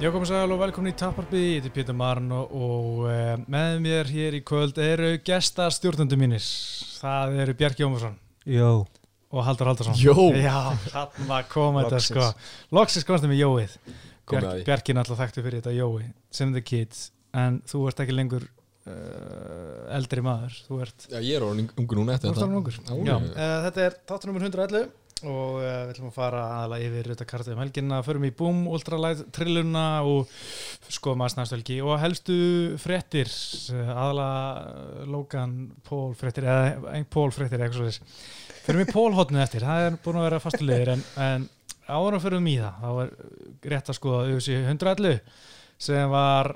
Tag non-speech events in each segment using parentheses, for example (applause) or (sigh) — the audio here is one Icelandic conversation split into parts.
Já, komið sæl og velkomin í Tapparbyði, ég heiti Pétur Marn og, og uh, með mér hér í kvöld eru gestastjórnundu mínir. Það eru Bjarki Ómarsson Jó og Haldur Haldursson. Jó. Já, þarna kom þetta sko. Loksins komstu með Jóið. Því. Bjarki náttúrulega þekktu fyrir þetta Jói, sem the kids, en þú ert ekki lengur uh, eldri maður. Þú ert, Já, ég er orðin ungur núna þú eftir ert alveg ungur. Já, uh, þetta er tátur nummer 111 og uh, við ætlum að fara aðalega yfir þetta kartið um helginna, förum í Boom, Ultralight, Trilluna og skoðum að snæðstölgi og helstu fréttir uh, aðalega Logan Paul fréttir eða ein Paul fréttir eitthvað svo þess förum í hotnið eftir, það er búin að vera fastulegir en, en áður að förum í það þá er rétt að skoða auðvitað 111 sem var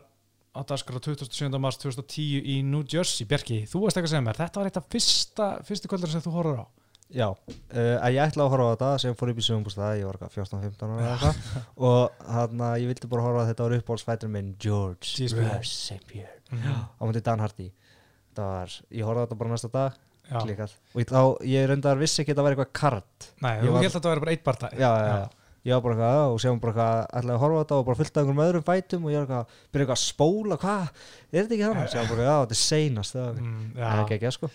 á dagskrá 27. mars 2010 í New Jersey, Bjarki, þú veist eitthvað að segja mér þetta var eitt af fyrsta, fyrstu kvöldar sem þú horfður á Já, uh, að ég ætla að horfa á þetta sem fór upp í sögumbústað, ég var eitthvað 14-15 ára (laughs) eitthvað og hann að ég vildi bara horfa að þetta var uppbólsfætur minn George GSP. Rush St. Pierre Mhm. á myndi Dan Hardy þetta var, ég horfa á þetta bara næsta dag klikkað og ég, þá, ég reyndar vissi ekki að þetta var eitthvað kart Nei, þú var- held að þetta væri bara eitt barta já, já, já, ég var bara eitthvað og séum bara eitthvað, ætlaði að horfa á þetta og bara fullt af einhverjum öðrum fætum og ég var eitthvað, byrja eitthvað að spóla hvað, er þetta ekki þannig? séum bara, já, þetta er seinast það mm, er já. ekki ekki, sko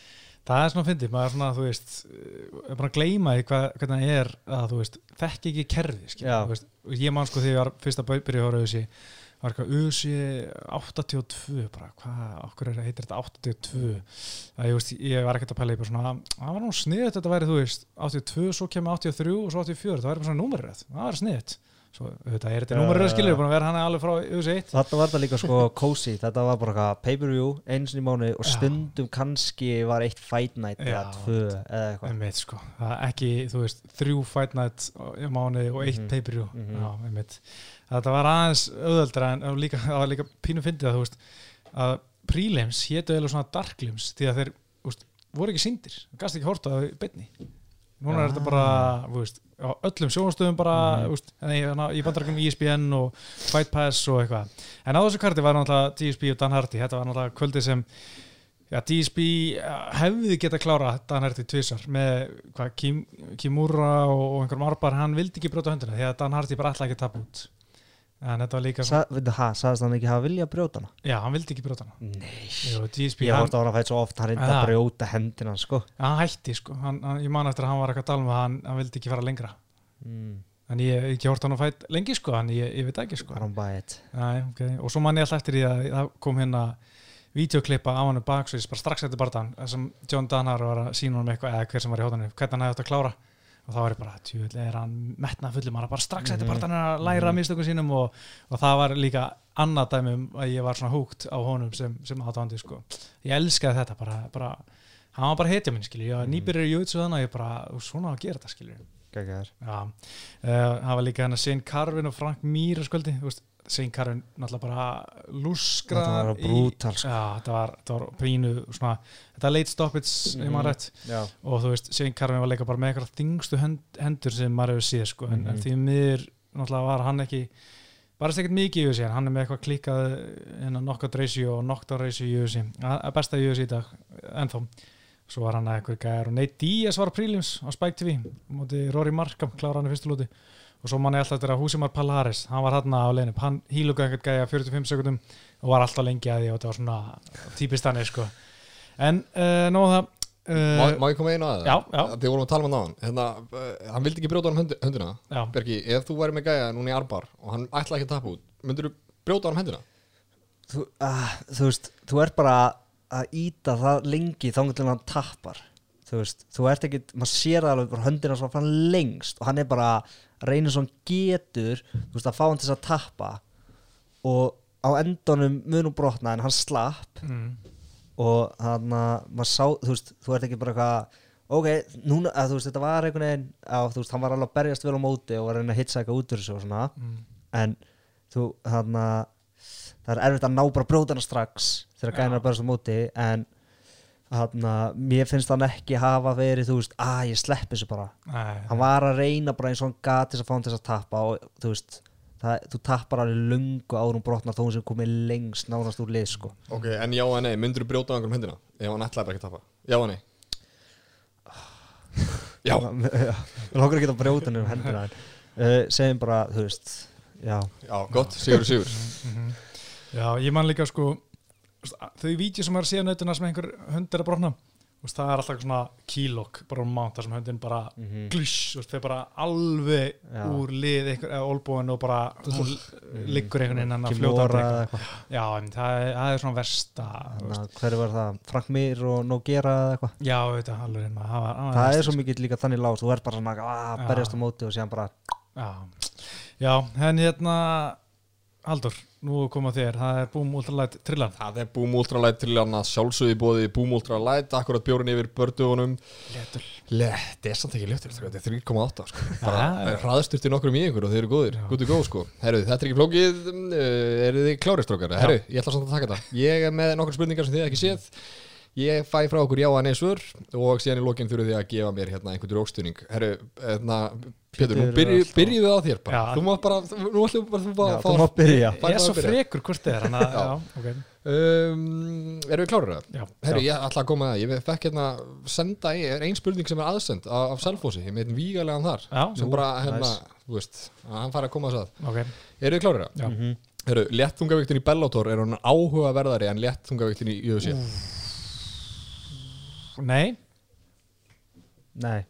Það er svona að fyndi, maður er svona, þú veist er bara að gleyma því hvað, hvernig það er að, þú veist, þekki ekki kerfi veist, ég man sko þegar ég var fyrst að byrja að horfa auðvitað var eitthvað auðvitað 82 bara, hvað, okkur er, heitir þetta 82 það, ég veist, ég var ekkert að pæla í bara svona, það var nú sniðut þetta væri, þú veist 82, svo kemur 83 og svo 84 það væri bara svona númerið, það var sniðut svo, þetta er þetta Já, númerið já, skilur, já. búin að vera hann alveg frá auðvitað 1 Þetta var þetta líka sko cozy, þetta var bara pay-per-view eins og í mánu og Já. stundum kannski var eitt fight night eða Já. tvö eða eitthvað sko, ekki, þú veist þrjú fight night í mánuði og eitt Mhm. pay-per-view, Mhm. já, einmitt þetta var aðeins auðveldra en líka, það var líka pínu fyndið að þú veist að prelims hétu eða svona darklims því að þeir, veist, voru ekki síndir gast ekki í beinni núna er þetta bara, þú veist á öllum sjónastöðum bara, þú veist en í, í bandarækjum ESPN og Fight Pass og eitthvað, en á þessu karti var náttúrulega DSP og Dan Hardy, þetta var náttúrulega kvöldi sem Já, DSP hefði geta klára Dan Hardy tvisar með hvað, Kim, Kimura og, og einhverjum arbar, hann vildi ekki brjóta höndina því að Dan Hardy bara ætlaði ekki að tapa út en þetta var líka Sa, veitu, ha, sagðist hann ekki hafa vilja að brjóta hana? já, hann vildi ekki brjóta hana. Nei. Jú, DSP, Ég hann, horfði á hann að fæta svo oft, hann reyndi að brjóta hendina sko. Hann hætti sko. Hann, hann, ég man eftir að hann var eitthvað að tala um að hann, hann vildi ekki fara lengra. Mm, en ég hef ekki hort hann að fætt lengi sko en ég, ég veit ekki sko. Hann bætt Nei, okay. og svo man ég alltaf eftir því að það kom hérna videoklippa á hann baksvís bara strax eftir barðan sem John Dannar var að sína honum eitthvað eða hver sem var í hóðanum, hvernig hann hefði átt að klára og þá var ég bara, tjúvill er hann metnað fullum hann er bara strax eftir Mhm. barðan að læra Mhm. mistökum sínum og, og það var líka annað dæmi um að ég var svona húgt á honum sem, sem áttandi sko. ég elskaði þetta bara, bara hann var bara hetja minn skilju, ég var Mhm. nýbyrjar í jutsu þannig að ég bara, "Ú, svona á að gera þetta skilju Gægjar Já, uh, það var líka hann að Shane Carvin og Frank Mir á skvöldi, þú veist, Carvin náttúrulega bara lúskra Þetta var brútal sko. Já, þetta var, þetta var pínu svona, þetta var late stoppage mm. Og þú veist, Carvin var líka bara með eitthvað þingstu hend, hendur sem maður hefur séð sko, en, en Mhm. því miður náttúrulega var hann ekki bara ekkert mikið í USA, hann er með eitthvað klikkað innan knockout ratio og knockdown ratio í að besta í USA í dag ennþá, svo var hann að eitthvað gæjar og Nate Diaz var á prelims á Spike TV móti Rory Markham, klára hann í fyrstu lúti og svo mann ég alltaf eftir að Húsimar Palaris hann var hann á leinu, hann híluga eitthvað gæja 45 sekundum og var alltaf lengi að því og þetta var svona típist þannig sko en uh, nóða það Má, uh, má ég koma einu að það? já, já. Þegar vorum að tala um hann á hann hérna, uh, Hann vildi ekki brjóta hann hönd, höndina já, Bergi, ef þú væri með gæja núna í arbar og hann ætlaði ekki að tapa út myndir þú brjóta hann höndina? þú, uh, þú veist, þú ert bara að íta það lengi þá til hann tappar þú veist, þú ert ekki, maður sér það alveg bara höndina svo fann lengst og hann er bara að reyna svo hann getur þú veist, að fá hann til að tappa og á endunum munum brotna en hann slapp mm, og hann að maður sá, þú veist, þú ert ekki bara eitthvað ok, núna, að þú veist, þetta var einhvern veginn að þú veist, hann var alveg að berjast vel á móti og var að reyna að hitsa eitthvað út úr þessu og svona. Mm, en þú, hann að það er erfitt að ná bara brótana strax þegar gæna að berjast á móti en hann að mér finnst hann ekki hafa verið, þú veist, að ég sleppi þessu bara. Nei, hann var að reyna bara eins og hann gat til þess að fá hann til þess að tappa og þú veist það, þú tappar alveg lungu árum brotnar þó hann sem komið lengst nánast úr lið sko. Ok, en já eða nei, myndir þú brjóta á einhverjum höndina ef hann ætlaði bara ekki að tapa? Já eða nei? (sighs) Já, við lókur ekki að brjóta hann um hendina en uh, segjum bara, þú veist Já, Já, gott, sigur, sigur Já, ég man líka sko þau vídeo sem er að síða nautuna sem einhver hund er að brotna það er alltaf svona kílokk bara um mánt þar sem hundin bara mm Mhm. glýs, þeir bara alveg Já. úr lið eða olbúin og bara liggur einhvern veginn hann að fljóta Já, það er, það er svona versta Hverju var það? Frank Mir og Nogera eða eitthvað Já, er alveg einma það, var- það, Það er svo mikið líka þannig lás Þú er bara svona að Já. berjast á móti og síðan bara Já, já en hérna Haldur, nú koma þér það er búm ultralætt trillan Það er Boom Ultralight til hann að sjálfsögði bóði Boom Ultralight, akkurat bjórin yfir bördugunum. Letur Le, þetta er samt ekki léttur, þetta er 3,8 sko. Bara hraðsturt í nokkrum í ykkur og þeir eru góðir, to go sko. Herru, þetta er ekki flókið, uh, eru þið kláristrókar? Herru, ég ætla samt að taka þetta. Ég er með nokkur spurningar sem þið ekki séð Ég fæ frá okkur já að nei svör og síðan í lokin þurfum þið að gefa mér hérna einhvern rókstuðning Herru, hérna, Pétur, nú er byrju, byrjuðu á þér bara. Já. Þú mátt bara, nú ætlum bara þú bara Já, að þú fá mátt byrja. Ég er að svo frekur hvort þið er hana, (laughs) Já. já, ok. Um, Erum við klárir það? Já, Herru, já. ég ætla að koma að það, ég fekk hérna senda í, er ein spurning sem er aðsend af, af Selfossi, ég með einn vígalegan þar Já, sem bara hérna, þú veist, að hann fara að koma að það ok? Já. Mhm. Herru, léttungavigtin í Bellator er hann áhugaverðari en léttungavigtin í UFC Nei, Nei,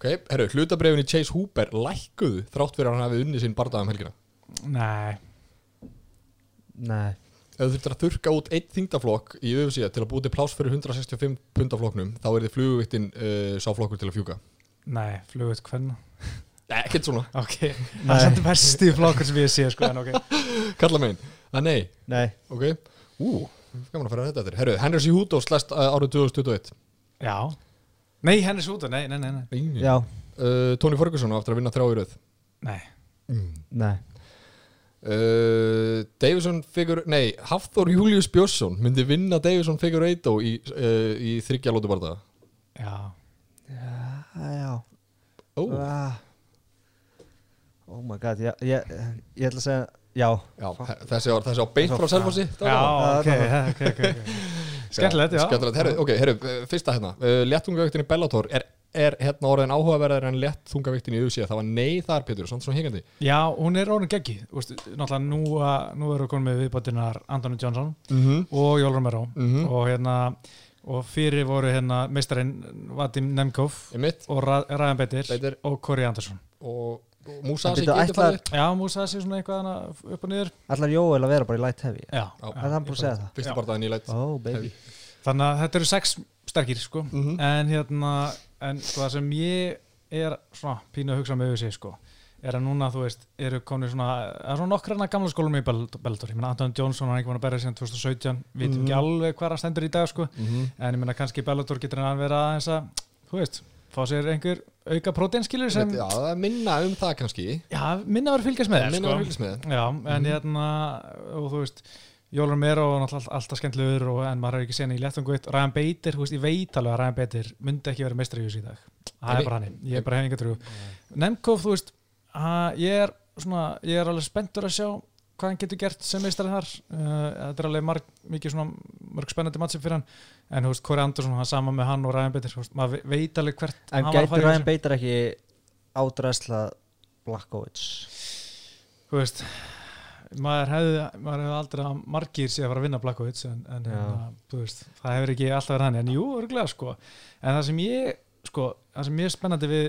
Ok, herru, hlutabrefin í Chase Hooper lækkuðu þrátt fyrir að hann hafi unnið sinn bardaðum helgina? Nei. Nei. Ef þú þurftir að þurka út einn þingdaflokk í UFC til að búið til pláss fyrir 165 pundaflokknum þá er þið fluguvigtin uh, sá flokkur til að fjúka. Nei, flugut hvernig Nei, ekkert svona, Ok, það er samt versti flokkur sem ég sé sko, en ok. (laughs) Kalla megin. Að nei, Nei, ok. Ú, gaman að fara að þetta eftir Herru, Henry C. Húto slæst uh, árið 2021 Já. Nei, henni svo nei, nei, nei, nei. Nei. já, uh, Tony Ferguson á eftir að vinna þrjá í röð. Nei, nei. Uh, Davison Figur, nei, Hafþór Július Björnsson myndi vinna Davison Figueiredo í, uh, í þryggja lótu barða já. Já, já. Ó, Ah. Oh my god, ég, ég, ég ætla að segja Já, já, þessi á, þessi á beint frá Selfossi. Já, ok, ok, ok, ok. (laughs) Skemmtilegt, já. Skemmtilegt, herru, ok, herru, uh, fyrsta hérna. Uh, Léttungavigtin í Bellator er, er hérna orðin áhugaverðar en léttungavigtin í UFC það var nei þar, Pétur, svona svona hingandi Já, hún er orðin geggi Úst, Náttúrulega nú, að- nú eru konum með viðbættinar Antoni Johnson mm -hmm. og Jól Romero. Mhm. og hérna og fyrir voru hérna meistarinn Vadim Nemkov og Ra Ræðan Betir Beitir. og Corey Anderson. Og, bíddu, getur ætlar- farið Já, músaði sig svona eitthvað upp og niður ætlar Jóel að vera bara í light heavy Já, Já. Er hann búinn að segja það? Fyrsta Já. bardaðin í læt Oh baby þannig að þetta eru sex sterkir sko. Mhm. en hérna en sko, það sem ég er svona pínu að hugsa með auðvitað sko, er að núna þú veist eru konir svona, það er svona nokkrarna gamla skólum í Bellator, ég meina Anton Johnson hann er ekki búin að berja síðan 2017, við veitum Mhm. ekki alveg hvað hann stendur í dag sko, -hmm. en ég meina kannski Bellator getur hann verið aðeins að þú veist, fá sér einhver auka próteinskilur sem, Já, það er minna um það kannski. Já, minna verið fylgjast með Minna sko. að fylgjast með. Já, en hérna og þú veist, Jólur Mero og náttúrulega alltaf skemmtilegur og en maður er ekki séð í léttungu eitt, Ryan Bader, þú veist, ég veit alveg að Ryan Bader myndi ekki vera meistari í þessu í dag. Það er bara hann, ég er bara henni ekki trú Nemkov, þú veist, að, ég er svona, ég er alveg spenntur að sjá hvað hann getur gert sem meistari þar uh, þetta er alveg marg, mikið svona mörg spennandi mattsip fyrir hann, en þú veist, Corey Anderson hann sama með hann og þú veist, maður ve- veit alveg hvert En hann var að gæti fara í Ryan þessu. Bader ekki ádræsla Blackovich þú veist maður hefði, maður hefði aldrei að margir sé að fara að vinna Blackovits en, en hérna, veist, það hefur ekki alltaf verið hann en jú, örgulega sko. En það sem ég, sko, það sem ég er spennandi við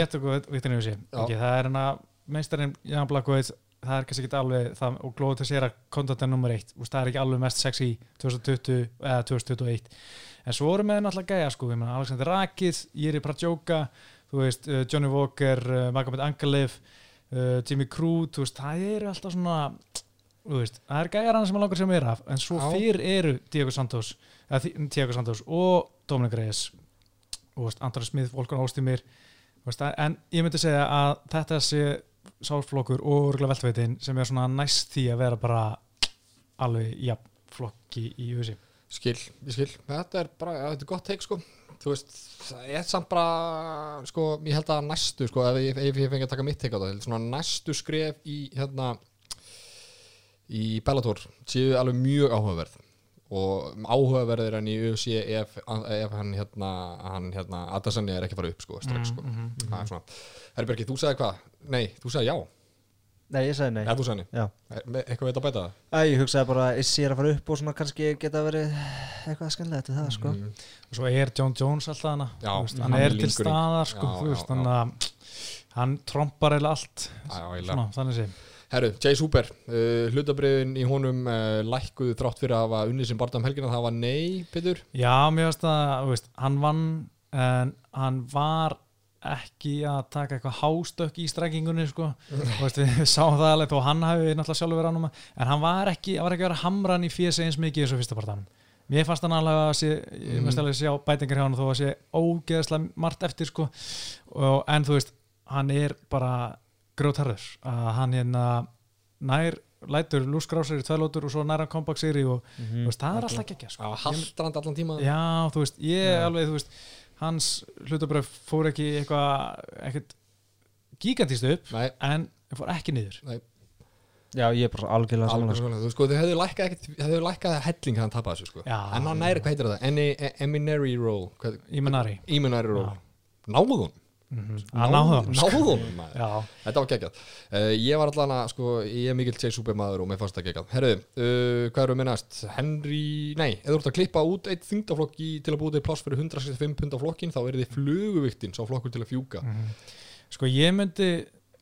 léttökuviktinu við sé Já. okay, það er hérna meistarinn Jan Blackovits það er kannski ekki alveg það, og glóðu til sér að kontantin nummer eitt, það er ekki alveg mest sexy 2020 eða 2021 en svo voru með náttúrulega gæja sko, ég meina Alexander Rakið, Jiri veist, uh, Johnny Walker uh, Magomed Angalev uh, Jimmy Crew, veist, það eru alltaf svona veist, það er gæjar hann sem er langar sem er af, en svo Já. fyrr eru Diego Santos, eða Diego Santos og Dominic Reyes. Anthony Smith, Volkan Óstimir veist, en ég myndi segja að þetta sé sálflokkur og örgulega veltveitin sem er svona næst því að vera bara alveg jafn flokki í USA Skil, ég skil. Þetta er bara, þetta er gott teik sko. Þú veist, það er samt bara sko, ég held að næstu sko ef ég, ég fengi að taka mitt teik á það svona næstu skref í hérna í Bellator séu alveg mjög áhugaverð og áhugaverðir hann í UFC ef, ef hann hérna, hann hérna Adesanya er ekki að fara upp sko, strax sko. Mm, það er svona, Herbergi, þú sagði hvað? Nei, þú sagði já. Nei, ég sagði nei. Eða þú sagði Já. nei eitthvað veit að bæta það? Æ, ég hugsaði bara að Issi er að fara upp og svona kannski geta verið eitthvað skemmtilegt við það, sko. Mm. og svo er John Jones alltaf hana. Já, veist, hann hann er til staðar sko, Já, þú veist, já, að hann trompar eða allt. Já, svona, þannig sé Herru, Jay Super, uh, hlutabriðin í honum uh, lækkuðu þrátt fyrir að hafa unnið sem barndam helgina, það var nei, Petur Já, mér finnst að, veist, hann vann en hann var ekki að taka eitthvað hástökk í strekkingunni, sko, veist, við (laughs) sáum það alveg þó hann hafi náttúrulega sjálfur verið ánum en hann var ekki, hann var ekki að vera hamran í fjösi eins mikið eins og fyrsta partanum mér fannst hann alveg að sé, ég Mhm. mest alveg að sjá bætingar hjá hann þó að sé ógeðslega margt eftir, sko. Og, en þú veist, hann er bara grótarður, að hann hérna nær, lætur lúskrásir í tvælótur og svo nær hann kompakt sigri og þú veist, það er alltaf ekki, sko. Já, haldrand allan tíma Já, þú veist, ég Já. alveg, þú veist hans hlutabröf fór ekki eitthvað ekkert gigantist upp Nei, en fór ekki niður. Nei, Já, ég er bara algjörlega saman svona Þú sko, þau hefðu lækkað hefðu lækkað helling hann þessu, sko. En hann næri, hvað heitir það? Eni- Eminary roll. Eminary. Roll. Náðun Hann náði hann sko. Náðun, maður. Já, Þetta var geggjað. Uh, Ég var allan að, sko, ég er mikill Jay Super maður og mér fannst það geggjað. Herðu, uh, hvað eru með næst? Henry, nei, ef þú ert að klippa út eitt þingdaflokk í, til að búið til pláss fyrir 165 pund á flokkin þá er þið fluguviktin, sá flokkur til að fjúka. Sko ég myndi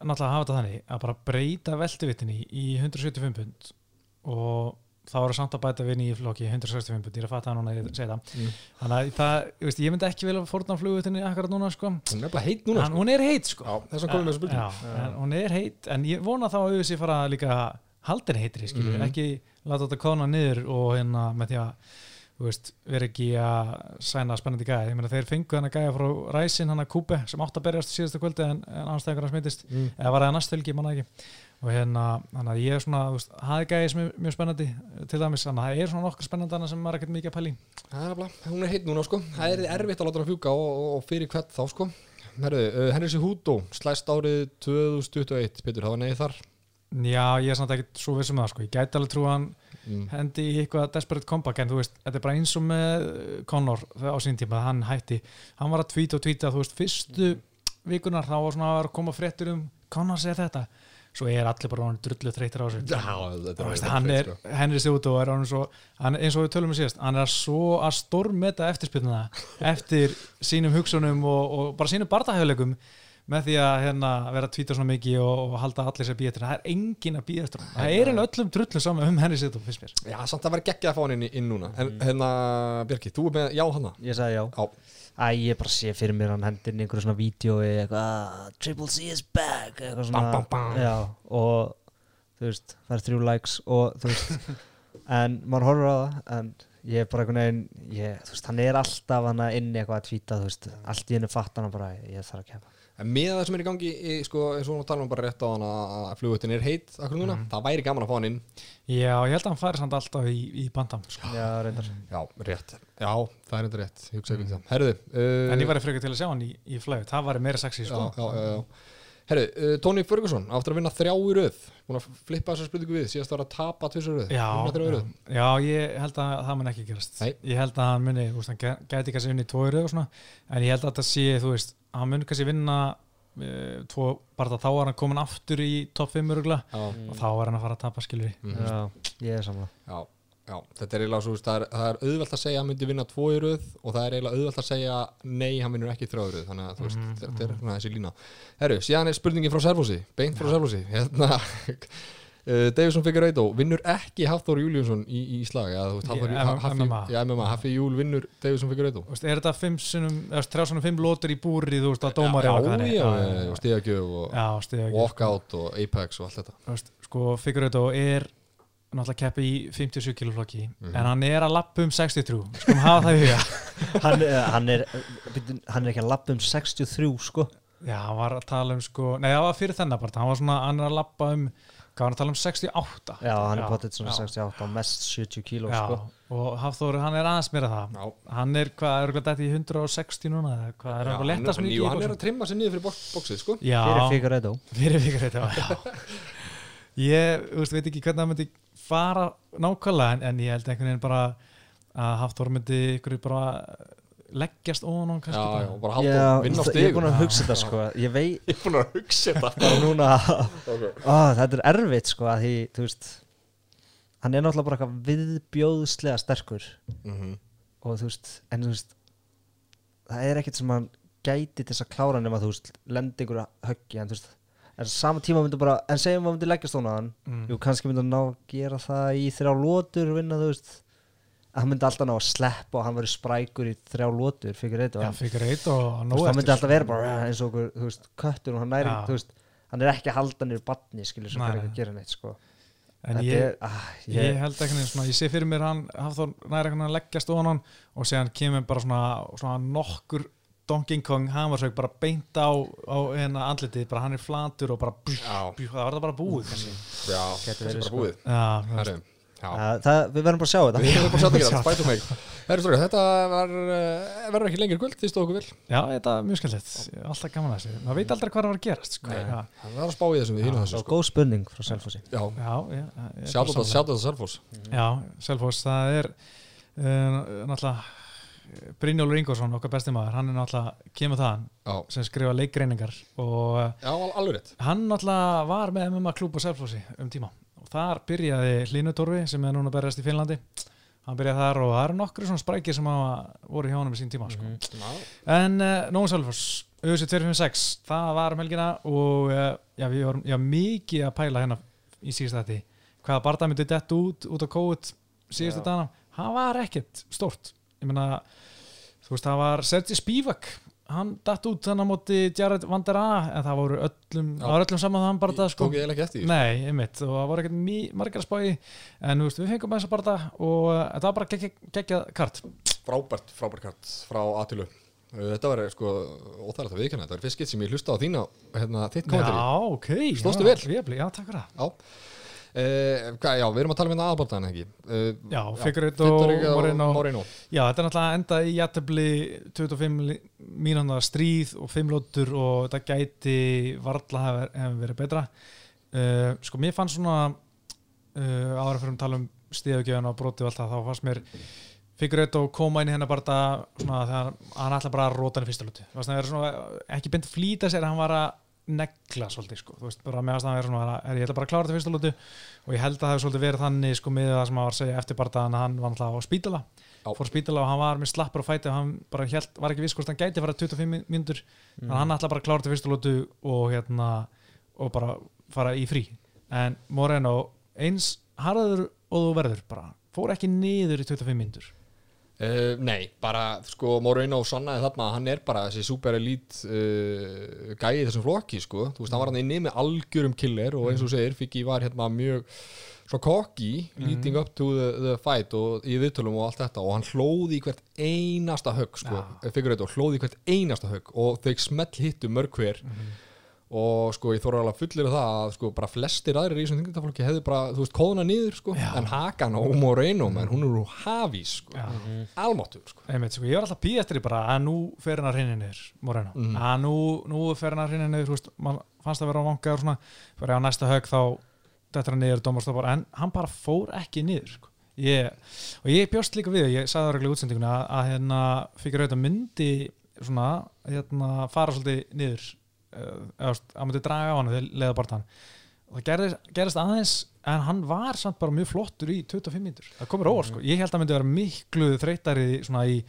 náttúrulega hafa þetta þannig að bara breyta veltivittinni í 175 pund og þá eru samt að bæta vinni í flokki 165 pund, ég er að fatta það núna að ég segi það. Mm. þannig að það, ég, veist, ég myndi ekki vilja fórna flugvittinni akkurat núna sko. Hún er heit núna, Hann, hún er heit sko. Sko Já, að byrjum Já, en hún er heit en ég vona þá að auðvitað fara líka haldin heitri, skilur, Mhm. ekki láta þetta kóna niður og hérna með því að þú veist, vera ekki að sæna spennandi gæði, ég meina þeir fengu hann að gæja frá Ræsin, hann að Kúbe, sem átt að berjast síðasta kvöldi en, en anstæðingur hann smitist mm. eða var það næst helgi, manna ekki og hérna, þannig að ég er svona, þú veist, hafi gæði sem er mjög spennandi til dæmis, þannig að það er svona nokkur spennandi annað sem maður er ekkert mikið að pæli. Það er nefnilega, hún er heit núna, sko. Það er erfitt að láta hann fjúka og, og, fyrir hvert þá, sko. Herðu, uh, Henry Cejudo slæst árið 2021, Petur, það var neið þar. Já, ég er samt ekkert svo vissum með það, sko, ég gæti alveg trú að hann mm. hendi í eitthvað desperate comeback en þú veist, þetta er bara eins og með uh, Conor á sín tíma, hann hætti. Hann var að tvíta og tvíta, fyrstu vikunar þá var svona að að koma fréttir um Conor segir þetta, svo er allir bara hann drullu þreytir á er veist, hann er, Henry er hann, eins og við tölum við síðast hann er svo að stormeta eftirspilnuna (laughs) eftir sínum hugsunum og, og bara sínum barðahjöfleikum með því að hérna, vera að tvíta svona mikið og, og halda allir sér býða eftir það er engin að býða eftir honum. það er einn öllum drullu saman um Henry Cejudo fyrst mér. Já, samt að vera geggjað að fá hann inn, inn núna. En hérna, Björki, þú er með já hana Ég sagði já. Já, Æ, ég bara sé fyrir mér hann hendir inn einhverju svona vídjói eitthvað, ah, Triple C is back eitthvað svona, Bam, bam, bam. já, og þú veist, það er þrjú likes og þú veist, (laughs) en maður horfur á það, en ég er bara einhvern veginn, ég, þú veist, hann er alltaf hann inni eitthvað að tvíta, þú veist, allt í henni fattan hann bara, ég þarf að kepa en með það sem er í gangi í, sko, eins og tala um bara rétt á hann að flugutin er heit akkur núna, Mhm. það væri gaman að fá hann inn. Já, ég held að hann færi samt alltaf í, í bandam sko. Já, reyndar. Já, rétt, já, það er enda rétt ég hugsa ekki um það, herðu uh, En ég væri frekar til að sjá hann í, í flæðu Það væri meira sexy, sko. Já, já, já. Herðu, uh, Tony Ferguson áttur að vinna þrjá í röð. Búin að flippa þessa spurningu við. Síðast var að tapa tvisar röð. Já, já, röð. já, ég held að það mun ekki gerast. Nei. Ég held að hann muni, úst, hann Hann mun kannski vinna uh, tvo, bara þá er hann komin aftur í topp 5 örugla Já, og þá er hann að fara að tapa skilur mhm. Já, ég er saman Já, já, þetta er eiginlega svo, það er, það er auðvelt að segja að hann myndi vinna tvo í röð og það er eiginlega auðvelt að segja nei, hann vinnur ekki þrjá í röð þannig að þú veist, Mhm, þetta er svona þessi lína. Herru, síðan er spurningin frá Servosi, beint frá Servosi hérna (laughs) Davison Figueiredo vinnur ekki Hafþór Júliusson í, í slag Haffi, MMA. Haffi Júl vinnur Davison Figueiredo. Er þetta fimm sinnum, eða þrjá svona fimm lótur í búri Þú veist, að dómari já, stíðagjöf og walkout og apex og allt þetta. Sko, Figueiredo er náttúrulega keppi í 57 kilo flokki Mhm. en hann er að lappa um 63 skulum hafa það í huga. (laughs) Hann, eh, hann, er, hann er ekki að lappa um 63 sko. Já, hann var að tala um sko, nei það var fyrir þennan bara, hann var svona, hann er að lappa um hvað var hann að tala um 68 Já, hann er potið svona já. 68 og mest 70 kíló sko. og Hafþór, hann er aðeins meira það. Já, hann er, hvað, er dætt í 160 núna eða hvað, er já, hann eitthvað letast hann, mikið hann er að trimma sér niður fyrir boxið sko. Já, Fyrir Figueiredo fyrir Figueiredo já. ég, þú veist, veit ekki hvernig það myndi fara nákvæmlega en, en ég held einhvern veginn bara að Hafþór myndi ykkur bara leggjast ofan hann kannski já, bara. já, og bara halda og vinna á það- ég er búin að hugsa þetta sko. Ég veit (laughs) ég er búin að hugsa þetta. (laughs) núna. Okay. ó, þetta er erfitt sko að því veist hann er náttúrulega bara eitthvað viðbjóðslega sterkur. Mm og þú veist en þú veist það er ekkert sem hann gæti til þess að klára nema þú veist lendi ykkur að höggi en þú veist en sama tíma myndi bara en segjum að myndi leggja stóna hann. Mm. jú kannski myndi hann ná að gera það í þrjá lótur vinna þú veist. að hann myndi alltaf ná að sleppa og hann verið sprækur í þrjá lótur fyrir eitt og hann, fyrir eitt og nóg veist, hann myndi alltaf vera bara "Ah", eins og okkur þú veist köttur og hann næri Já. þú veist hann er ekki að halda niður badni skilur sem fyrir nei. ekki að gera neitt sko. En ég, er, ah, ég, ég, held ekki neins svona, ég sé fyrir mér hann Hafþór næri eitthvað að leggjast ofan á hann og séðan kemur bara svona, svona nokkur Donkey Kong hamarsveik bara beint á, á hérna andlitið, bara hann er flatur og bara bjú, bjú, það var það bara búið kannski. já, þetta verið, er bara búið. Já, það, við verðum bara að sjá þetta. Við erum bara að sjá þetta spætum mig stróka, þetta var, uh, verður ekki lengir kvöld, þið stóðu okkur vel? Já, þetta er mjög skemmtilegt, alltaf gaman að þessu. Maður veit aldrei hvað það var að gerast sko. Það var að spá í þessum við hínum og þessu sko. góð spurning frá Selfossi. Já, já, já, ég er bara sjátt þetta, Selfoss. Já, Selfoss, það er uh, náttúrulega Brynjólfur Ingvarsson, okkar besti maður hann er náttúrulega, kemur það Já, sem skrifa leikreiningar og uh, já, al- alveg rétt. hann náttúrulega var með MMA klúb á Selfossi um tíma. og þar byrjaði Hlínutorfi sem er núna berjast í Finnlandi. Hann byrjaði þar og það eru nokkru svona sprækir sem voru hjá honum í sín tíma sko. Já, En uh, Nóum Selfoss, auðvitað 256, það var um helgina og uh, já, við vorum já, mikið að pæla hérna í síðust þetta hvaða barða myndi dett út út á COVID síðustu dana, það var ekkert stórt, ég meina þú veist, það var Sergi Spivak hann datt út þannig á móti Jared Van Der A en það voru öllum, það var öllum saman þann barða sko. tók ég eiginlega ekki eftir því. Nei, einmitt, og það voru ekkert mý- margar spáði en veist, við fengum þess að barða og uh, þetta var bara geggjað geggja kart. Frábært, frábært kart frá Atilu Þetta var sko óþægilegt að viðkjanna Þetta var fyrst skitt sem ég hlusta á þína hérna, þitt kommentari Já, ok já, vel? Já, takk fyrir það Uh, hvað, já, við erum að tala um hérna aðbortaðan ekki? Uh, Já, Figueiredo og og Moreno. Moreno. Já, þetta er náttúrulega endað í jættabli 25 mínúna stríð og 5 lótur og þetta gæti varla hefur hef verið betra. Uh, Sko, mér fannst svona uh, ára fyrir að tala um stíðugjöðun og broti og allt það, þá fannst mér Figueiredo koma inn í hennar bara svona þegar hann ætla bara að róta hann í fyrsta er svona ekki beint flýta sér að hann var að negla svolítið sko, þú veist, bara meðast að hann er svona er, ég ætla bara að klára þetta fyrsta lótu og ég held að það hefur svolítið verið þannig sko með það sem hann var að segja eftir bardaðan að hann var náttúrulega á spítala. Já. fór á spítala og hann var með slappur og fæti og hann bara held, var ekki viss hvort hann gæti fara 25 mínútur, þannig að hann ætla bara að klára þetta fyrsta lótu og hérna og bara fara í frí. En Moreno, eins harður og þú verður bara, fór ekki niður í 25 mínútur uh, Nei, bara sko Moreno sannaði þarna að hann er bara þessi super elite uh, gæi þessum flokki sko. Þú veist, hann var hann inni með algjörum killer og eins og þú segir, Fiki var hérna mjög svo cocky, leading up to the, the fight og í viðtölum og allt þetta og hann hlóði í hvert einasta högg sko, fyrir þetta, hlóði í hvert einasta högg og þau smell hittu mörg hver og sko ég þóra alveg fullir af það að sko bara flestir aðrir í þessum þingtaflokki hefðu bara, þú veist, kóðuna niður sko Já. en Hakan og Moreno, menn hún er úr hafís sko, Já. almáttur sko Einmitt, sko, ég var alltaf eftir því bara að nú fer hann að hrinja niður, Moreno Mhm. að nú, nú fer hann að hrinja niður þú veist, man fannst að vera á vanga og svona fyrir á næsta högg þá er hann niður dómarstoppar, en hann bara fór ekki niður sko. ég, og ég bjóst líka við ég sagði það í að, myndi draga á hann þegar leiða barðan og það gerðist, gerðist aðeins en hann var samt bara mjög flottur í 25 mínútur. Það komur óvart sko, ég held að hann myndi vera miklu þreytari svona í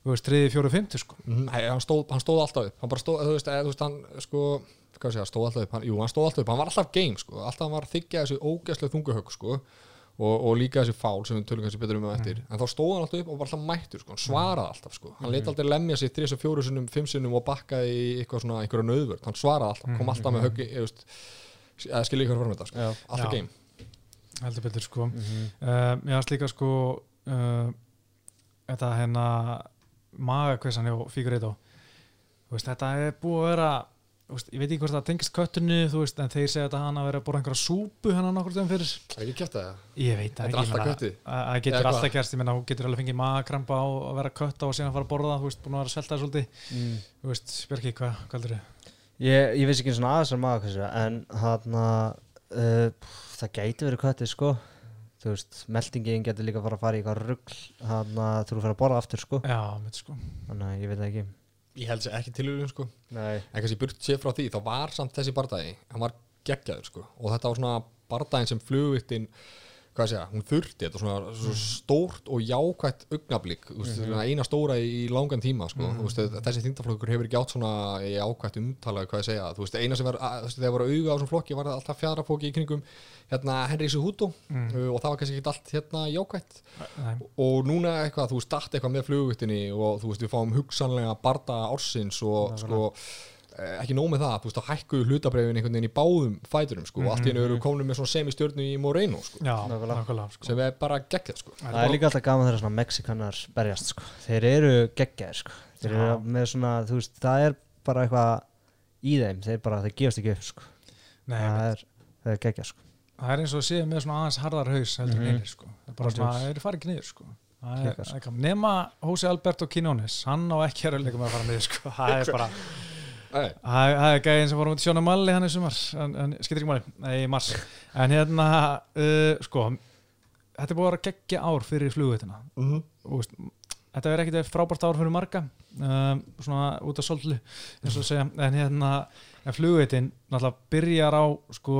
þú veist, 3, 4, 50 sko. Mhm, Nei, hann stóð, hann stóð alltaf upp. Hann bara stóð, þú veist, eða, þú veist hann sko, hvað sé ég, stóð alltaf upp. Hann, jú, hann stóð alltaf upp, hann var alltaf game, sko, alltaf hann var að þykja þessi ógæslega þunguhögg, sko og, og líka þessi fál sem við tölum kannski betur um með eftir. En þá stóð hann alltaf upp og var alltaf mættur, sko. Hann svaraði alltaf, sko, hann leit aldrei lemja sig þrjus og fjóru sinnum, fimm sinnum og bakkaði í eitthvað svona, einhverja nöðvörd, hann svaraði alltaf kom alltaf með höggi, ég veist eða skilja ykkur fyrir þetta, sko, alltaf game heldur betur sko. Mm -hmm. uh, ég hans líka sko uh, þetta hérna magakvissan hjá Figueiredo. Þú veist, þetta er búið að vera veist, ég veit ekki hvort það tengist köttunni þú veist, en þeir segja þetta hann að vera að bóra einhverja súpu hennar nokkur þeim fyrir. Það er ekki kæft það, ég veit er það alltaf ekki að það getur alltaf gerst, ég menna hún getur alveg fengið magakrampa á að vera kötta og síðan fara að borða þú veist, búin að vera að svelta það svolítið. Mm. þú veist, Björki, hvað, hvað heldur þið? ég, ég veist ekki svona aðeins að maður en hann uh, það gæti verið köttið sko. Þú veist, meldingin getur líka bara að fara í eitthvað rugl þannig að þú fyrir að borða aftur sko. Já, mitt sko. Þannig að ég veit ekki ég held sér ekki tilhugum sko Nei. en kannski burt sér frá því, þá var samt þessi bardagi hann var geggjaður sko og þetta var svona bardaginn sem flugvittin hvað segja, hún þurfti þetta svona svo stórt og jákvætt augnablík mm -hmm. eina stóra í langan tíma sko. mm -hmm. þessi þingdaflokkur hefur ekki átt svona jákvætt umtala hvað ég segja þú veist, eina sem var, veist, þegar voru auga á svona flokki var alltaf fjadrafóki í kringum hérna Henry Suhuto Mm. uh, og það var kannski ekki allt hérna jákvætt Nei. og núna eitthvað, þú veist, dætt eitthvað með flugvittinni og þú veist, við fáum hugsanlega barda ársins og sko eh, ekki nóg með það, þú veist, þá hækkuðu hlutabrefin einhvern veginn í báðum fæturum, sko, og allt í hennu eru komin með svona semistjörnu í Moreno, sko, Já, Nákvæmlega. nákvæmlega sko. sem er bara geggjað, sko. það er líka alltaf gaman þegar svona Mexikanar berjast sko. þeir eru geggjaðir sko. þeir eru með svona, þú veist, það er bara eitthvað í þeim, þeir bara, þeir gefast ekki upp sko. Nei, það er, það er geggjað sko. það er eins og að séu með svona aðeins harðar haus heldur mm Mhm. -hmm. sko. það er bara svona, það er farið sko. er, er gaman. nema Hósi Alberto Quinones hann á ekki að rauðleika með að fara niður sko. (laughs) það er bara, það er gæðin sem voru út í Sjóna Malli hann í sumar, en, en skiptir ekki máli. Nei, mars, en hérna uh, sko, þetta er búið að vera geggja ár fyrir flugveitina. -hmm. og veist, þetta er ekkit frábært ár fyrir marga um, svona út af sollu eins og segja, en hérna en flugveitin náttúrulega byrjar á sko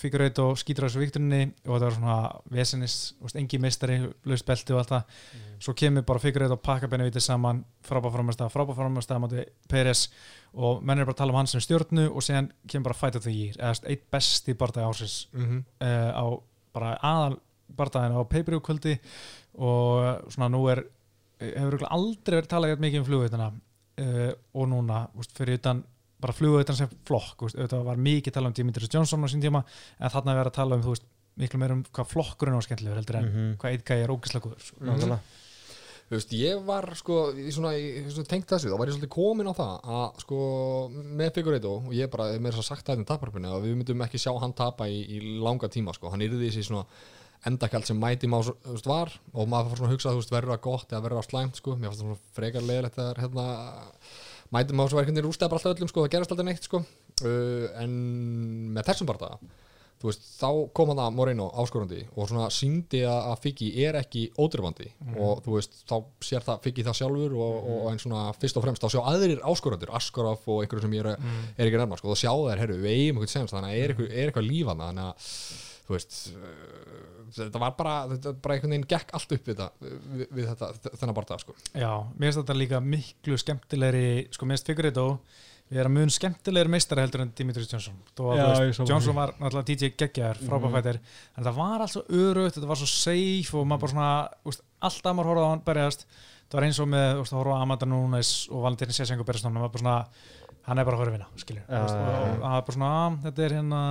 figureit og skýtur á þessu vikturinni og þetta var svona vesinnis engi mistari, laust belti og allt það. Svo kemur bara figureit og pakka benni vitið saman frábært framastæða mátti Peres og menn er bara að tala um hans sem stjórnu og síðan kemur bara fight of the year eða eitt besti barndagi ársins Mm uh, á bara aðal bardaginn á pay-per-view kvöldi og svona nú er hefur aldrei verið talað mikið um flugveitana uh, og núna úst, fyrir utan bara flugveitan sem flokk þetta var mikið talað um Dimitris Johnson á sín tíma en þarna er verið að tala um veist miklu meir um hvað flokkurinn á skemmtilegur heldur en Mhm. hvað eitthvað er ógislega góður sko. Nákvæmlega. Þú veist, ég var sko, í svona, í, svona tengt þessu, þá var ég svolítið komin á það að sko, með Figueiredo og ég bara, með þess að sagt það í taparpinu að við myndum ekki sjá hann tapa í, í langa tíma sko, hann yrði þessi svona endakall sem mæti veist, var og maður fór svona að hugsa, þú veist, verður það gott eða verður það slæmt sko, mér fannst það svona frekar leiðilegt þegar hérna mæti má svo verkefni rústaði bara alltaf öllum sko, það gerast alltaf neitt sko. Uh, en með þessum bara þú veist, þá kom hann að Moreno áskorandi og svona síndi að Figgi er ekki ódrifandi og þú veist, þá sér það Figgi það sjálfur og, og en svona fyrst og fremst þá sjá aðrir áskorandur, Askarov og einhverju sem er, er ekki nærmar, sko, þá sjá þær, herru, við eigum eitthvað semst, þannig að er eitthvað, lífana þannig að, þú veist þetta var bara, þetta bara einhvern veginn gekk allt upp við þetta, við, við þetta þennan bara sko. Já, mér finnst þetta líka miklu skemmtilegri sko mér finnst Figueiredo við erum mun skemmtilegri meistari heldur en Dimitris Johnson því. var náttúrulega DJ geggjar frábæfættir en það var allt svo örugt, þetta var svo safe og maður bara svona, úst, alltaf maður horfði á hann berjast, það var eins og með úst, að horfa á Amanda Nunes og Valentín Sessengu berjast hann, maður bara svona, hann er bara að skilur, Já, úst, já, og, það var bara svona, "Ah, þetta er hérna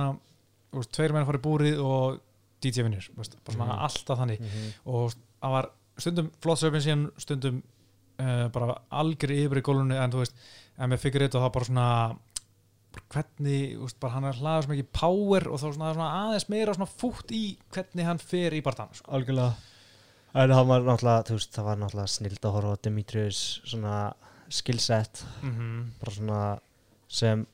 úst, tveir menn farið búrið og DJ vinnur, úst, bara svona Mhm. alltaf þannig Mhm. og úst, það var stundum flott söpinn síðan stundum uh, bara algjör yfir í gólunni en þú veist, en með fyrir þetta þá bara svona hvernig, úst, bara hann er hlaðið svo mikið power og þá svona, svona aðeins meira svona fútt í hvernig hann fer í barndan sko. algjörlega en það var náttúrulega, þú veist, það var náttúrulega snild að horfa á Demetrius svona skillset, mm -hmm. bara svona sem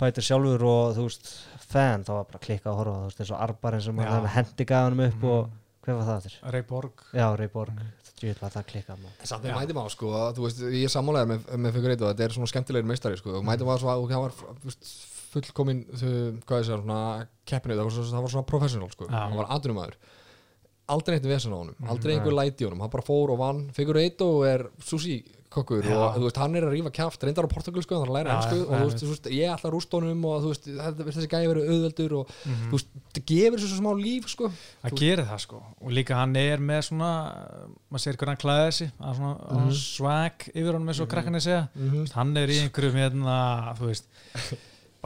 fætir sjálfur og þú veist, fan, það var bara klikkað að horfa á, þú veist, eins og Arbarinn sem hann hendi gæðanum upp Mhm. og hver var það þér? Ray Borg. Já, Reyborg, þú veit hvað það klikkað samt Já. með mæti má sko, að, þú veist, ég er sammálaður með, með Figueiredo, þetta er svona skemmtilegir meistari sko, og mæti má svo að það var fullkomin, þú, hvað ég segja, svona keppinu, það var, svo- það var svona professional sko, Já. hann var aðrunumæður aldrei neitt vesen á honum, aldrei Mhm. einhver læti á honum, hann bara fór og vann. Figueiredo er sushi kokkur Já. og veist, hann er að rífa kjaft, reyndar á portugalsku hann er að læra Já, ennsku já, og þú veist, ég ætla að rústa honum og þú veist, þessi gæði verið auðveldur og Mhm. þú veist, það gefur þessu smá líf sko það Þú- gerir það sko og líka hann er með svona maður sér hvernig hann klæði þessi mm svona, Mhm. swag yfir honum eins og krakkarnir segja mm veist, hann er í einhverjum hérna, þú veist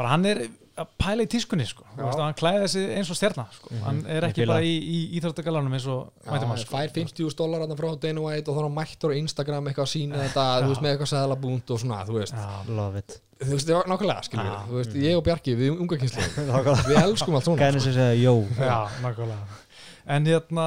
bara hann er að pæla í tískunni sko. Já. og hann klæði þessi eins og stjarnar sko. Mhm. hann er ekki bara í, í íþróttagalanum eins og Já, mætum hann sko. fær 50.000 dólar frá Dana White og þá er hann mættur á Instagram eitthvað að sína þetta, þú veist, með eitthvað seðlabúnt og svona, þú veist, Já, Love it. þú veist, nákvæmlega, skilur Já. við, þú veist, ég og Bjarki, við unga kynslu, (laughs) við elskum allt svona, Gæðin sem segja, jó. já, nákvæmlega en hérna,